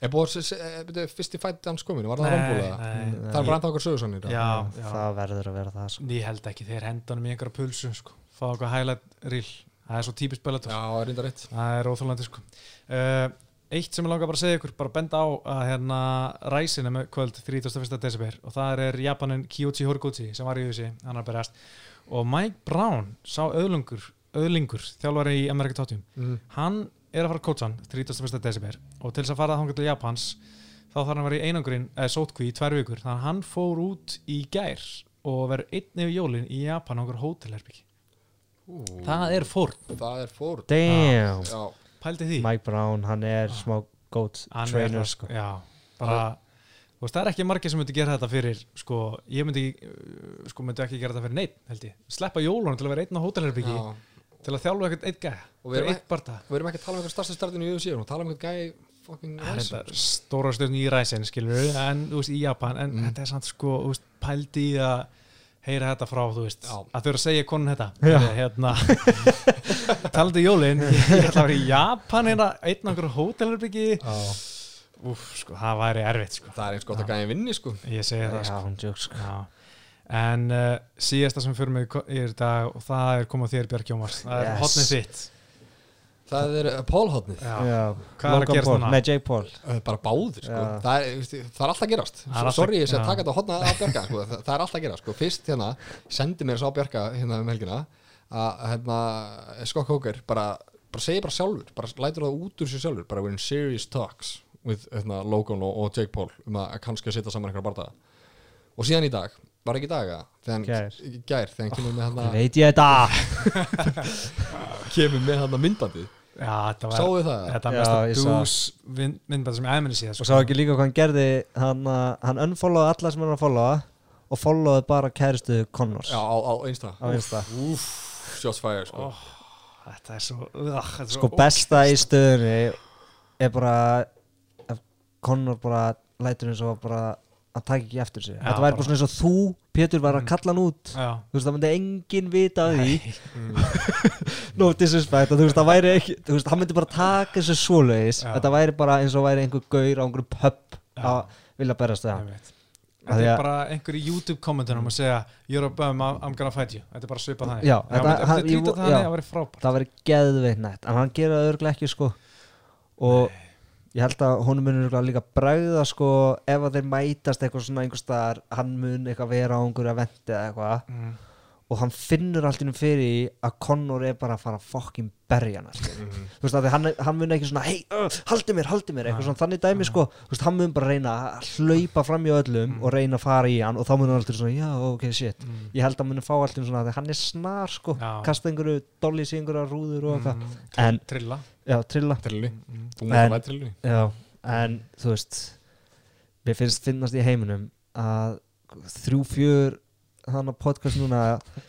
Er búið fyrst í fætt hans kominu, var það rambúlega? Það er bara enda okkur sögursannir Já, já. það verður að vera það sko. Ég held ekki, þeir hendanum í einhverja pulsu sko. fá eitthvað highlight reel það er svo típist bellator, Já, er reynda rétt það er óþólandi sko. uh, Eitt sem ég langar bara að segja ykkur bara benda á að hérna ræsin er með kvöld 31. desember og það er Japanin Kyoji Horiguchi sem var í þessi, hann er berast og Mike Brown sá öðlungur öðlingur, þjálfari í Amerika Tóttum mm. hann er að fara að coacha hann 31. desember. Og til þess að fara þangað til Japans þá þarf hann að vera í einangrin eða sótkví í tvær vikur. Þannig að hann fór út í gær og verður einn yfir jólin í Japan á okkur hótelherbyggi það er fór, Það er fór damn, Já, pældi því. Mike Brown hann er smá goat Hann er trainer það, sko. já, bara þú veist, það er ekki margir sem myndi gera þetta fyrir sko, ég myndi, uh, sko, myndi ekki gera þetta fyrir neitt, held ég, sleppa jólunum til að vera einn á hótelherbyggi, já til að þjálfa eitthvað eitt gæð, Og við erum fyrir eitt barða Við erum ekki að tala um eitthvað starsta startinu í UFC Við erum að tala um eitthvað gæi fucking þetta stóra stjórn í ræsin skilur við, en þú veist í Japan en Mm. þetta er samt sko, þú veist, pældi í að heyra þetta frá, þú veist Já. að þau eru að segja konun þetta. Já. hérna, (laughs) talandi jólin (laughs) ég ætla að vera í Japan hérna einn einhverju hótelherbyggi úf, sko, það væri erfitt sko. Það er eins gott að gæi vinni sko. Ég segi það já, sko. En uh, síðasta sem fyrir mig í dag og það er komað þér Björk Jómars það er Yes. hotnið þitt Það er uh, Paul. Já, Hvað er að Logan gerast Paul. núna? Nei, Jake Paul Bara báðir sko það er, það er alltaf að gerast er Sorry, ég sé að taka þetta hodna að Björka sko. það, er alltaf að gerast sko. Fyrst hérna, sendi mér svo á Björka hérna um helgina að hérna, Scott Coker bara, bara segir bara sjálfur bara lætur það út úr sér sjálfur bara we're in serious talks with hérna, Logan og, og Jake Paul um að kannski að setja saman einhverja bardaga og síðan í dag, var ekki í dag eða? þegar Gær. hann- þegar hann kemur með Ég hérna veit ég þetta (laughs) kemur með Já, þetta var Sáuð það? Þetta mesta ég sá. dús myndbæð sem ég aðmenni síðan Og sá ekki líka hvað hann gerði Hann, uh, hann unfollowaði alla sem hann var að followa Og followaði bara kæristu Connors Já, á, á einsta Á Insta. Úf, shots fire sko. Þetta er svo, uh, þetta er svo Sko besta í stöðunni Er bara Connor bara lætur eins og bara Hann taki ekki eftir sig Já, Þetta væri bara- svona eins og þú Pétur var að Mm. kalla hann út. Já, Þú veist það myndi enginn vita af því. (laughs) No disrespect Þú veist það væri ekki Þú veist hann myndi bara taka þessu svoleiðis. Þetta væri bara eins og væri einhver gaur á einhverjum pub. Að vilja berast það Þetta er að- bara einhver í YouTube kommentunum að segja You're a bum, I'm gonna fight you. Þetta er bara svipað þannig. Já, þetta, hann- þetta ég- trýta já. þannig að vera frábært. Það væri geðveitt nætt en hann gera það örglega ekki sko. Og ég held að honum örugglega líka bregða sko ef að þeir mætast eitthvað svona einhver staðar hann mun eitthvað vera á einhverju eventi eða eitthvað mm. Og hann finnur allt innum fyrir að Connor er bara að fara að fokkin berja hann mm. Mhm. þú veist að hann, hann mun ekki svona hei, uh, haldi mér, haldi mér, eitthvað svona þannig dæmi sko, þú veist, hann mun bara reyna að hlaupa fram í öllum Mm. og reyna að fara í hann og þá mun hann alltaf svona, já, ok, shit Mm. ég held að hann mun fá alltaf svona, því hann er snar sko, Já. kasta einhverju dollís í einhverja rúður og eitthvað, Mm. En- Trilla já, trilla Trilli, Mm. En- að Já, en þú veist mér finnst finnast í heiminum að þrjú fjör þannig podcast núna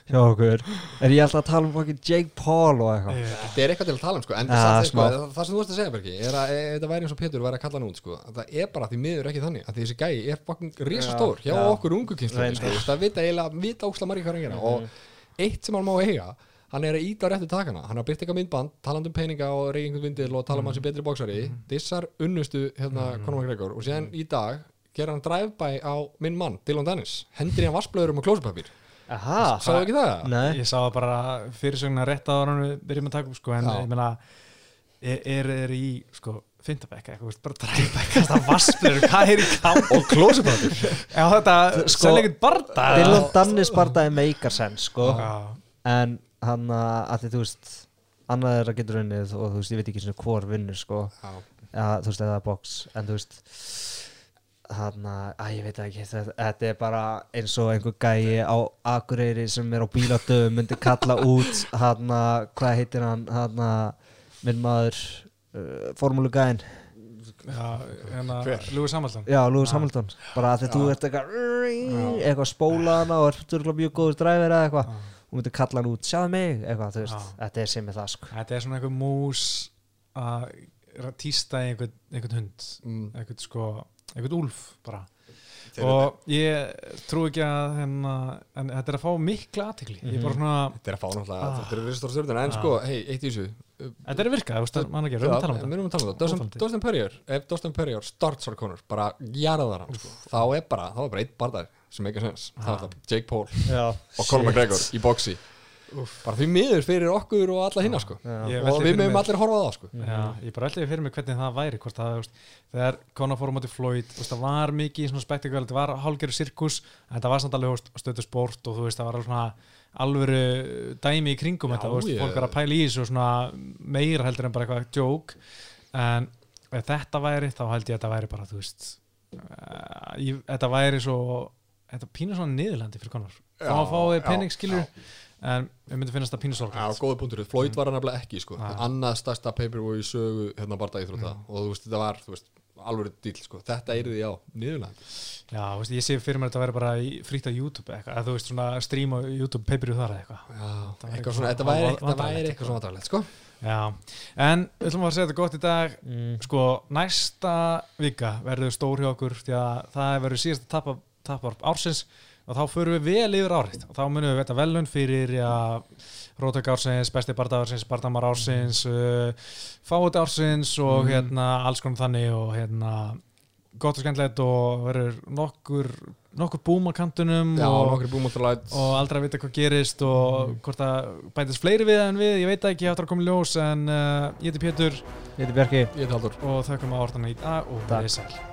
hjá okkur. (laughs) Er ég alltaf að tala um fucking Jake Paul og eitthvað? Það. Það er eitthvað til að tala um sko, en Ja, samt, sko, smá. það sem þú veist að segja Bergi er að e, þetta væri eins og Pétur væri að kalla hann út sko. að það er bara því miður ekki þannig að þessi gæi er fucking risastór hjá Já. okkur ungu kynslu sko. það vita eiginlega, vita óksla margir hvað hann gera. Og eitt sem hann má eiga hann er að íta á réttu takana, hann har byrkt eitthvað myndband talandi um peninga og reyði einhvern vindil og tala um hann sem betri bóksari, dissar unnustu hérna Conor McGregor. Og síðan í dag gera hann drive-by á minn mann Dylan Dennis, hendur í hann vassblöðurum og klósupapír, Aha, sáðu ekki það? Nei, Ég sá það bara fyrirsögna rétt á ára við byrjum að taka upp sko en Já. ég meina er, er, er í sko fintabekka eitthvað, veist, bara dræfbekka það vassblur, hvað er í kam og klósupapír Já þetta, Sko, selja ekkert barda Dylan Dannis bardaði meikar sense sko. Já, en hann að, að því þú veist annað er að getur unnið og þú veist ég veit ekki svona hvor vinnur sko. Já. ja, þú veist eða box. En þú veist hann að, ég veit ekki þetta, þetta er bara eins og einhver gæi á Akureyri sem er á bíladöfum myndi kalla út hann að, hvað heitir hann hann að, minn maður uh, formúlugæin hérna? Lúi Samhaldun já, Lewis Já. Hamilton bara að því þú ert eitthvað eitthvað spóla hana og ert örugglega mjög góður dræfir eða eitthvað. Og myndi kalla hann út, sjáðu mig eitthvað, þú veist, Já. þetta er sem með það sko. Þetta er svona einhver mús að er týsta einhvern hund. Mm, einhvern sko, einhvern úlf bara. Þeir- og ég trú ekki að hérna, en þetta er að fá mikla ég er bara svona, Þetta er að fá náttúrulega, Ah. þetta er risastóra stjórnuna En Ah. sko, hei, eitt í þessu. Þetta er að virka við erum að tala um við þetta. erum að tala um þetta. Dustin Perrier, ef Dustin Perrier starts our corner, bara jarðar hann sko. þá er bara, þá er bara eitt barðar sem ekki sens, það er það Jake Paul Já, og Conor McGregor í boxi bara því miður fyrir okkur og alla hinna sko. Og við mér- allir horfa á það sko. Já, ég bara ætlaði fyrir mig hvernig það væri hvort það, þegar Conor fór á móti Floyd þú veist, það var mikið svona spektakvel þetta var hálfgerður sirkus, en þetta var samt alveg stöðu sport og þú veist, það var alveg svona alvöru dæmi í kringum Já, þetta, veist, fólk var að pæla í þessu og svona meira heldur en bara eitthvað joke en ef þetta væri þá held ég að þetta væri bara, þú veist uh, ég, þetta væri svo þetta pínur svona niðurlandi fyrir Conor þá fáið penning skilur já. En við myndum finnast það pínu Já, góða punktur, Floyd var hann nefnilega ekki sko. Ah. annað stærsta pay-per-view í sögu hérna barða íþrótta og þú veist, þetta var veist, alveg dýl, sko. þetta er því á niðurlega Já, veist, ég sé fyrir mér að þetta væri bara frítt á YouTube eitthvað, eða þú veist svona stream á YouTube pay-per-view þar eitthvað. Já, eitthvað svona, þetta væri, eitthvað svona vandrarlegt sko. Já, en við ætlum að segja þetta gott í dag. Mm. sko, næsta vika verður stór hjá okkur því að það verður síðast tapar tapa ársins og þá förum við vel yfir árið. Og þá munum við veta velun fyrir já, Rótök ársins, besti barða ársins bardamar ársins uh, fáið ársins og Mhm. hérna alls konar þannig og hérna gott og skemmtilegt og verður nokkur nokkur búm á kantunum Já, og, og aldrei að vita hvað gerist og hvort það bætist fleiri við en við, ég veit ekki, ég áttur að koma í ljós en uh, ég heiti Pétur. Ég heiti Bjarki. Ég er Haldur og þökkum að orðana í dag og við sæl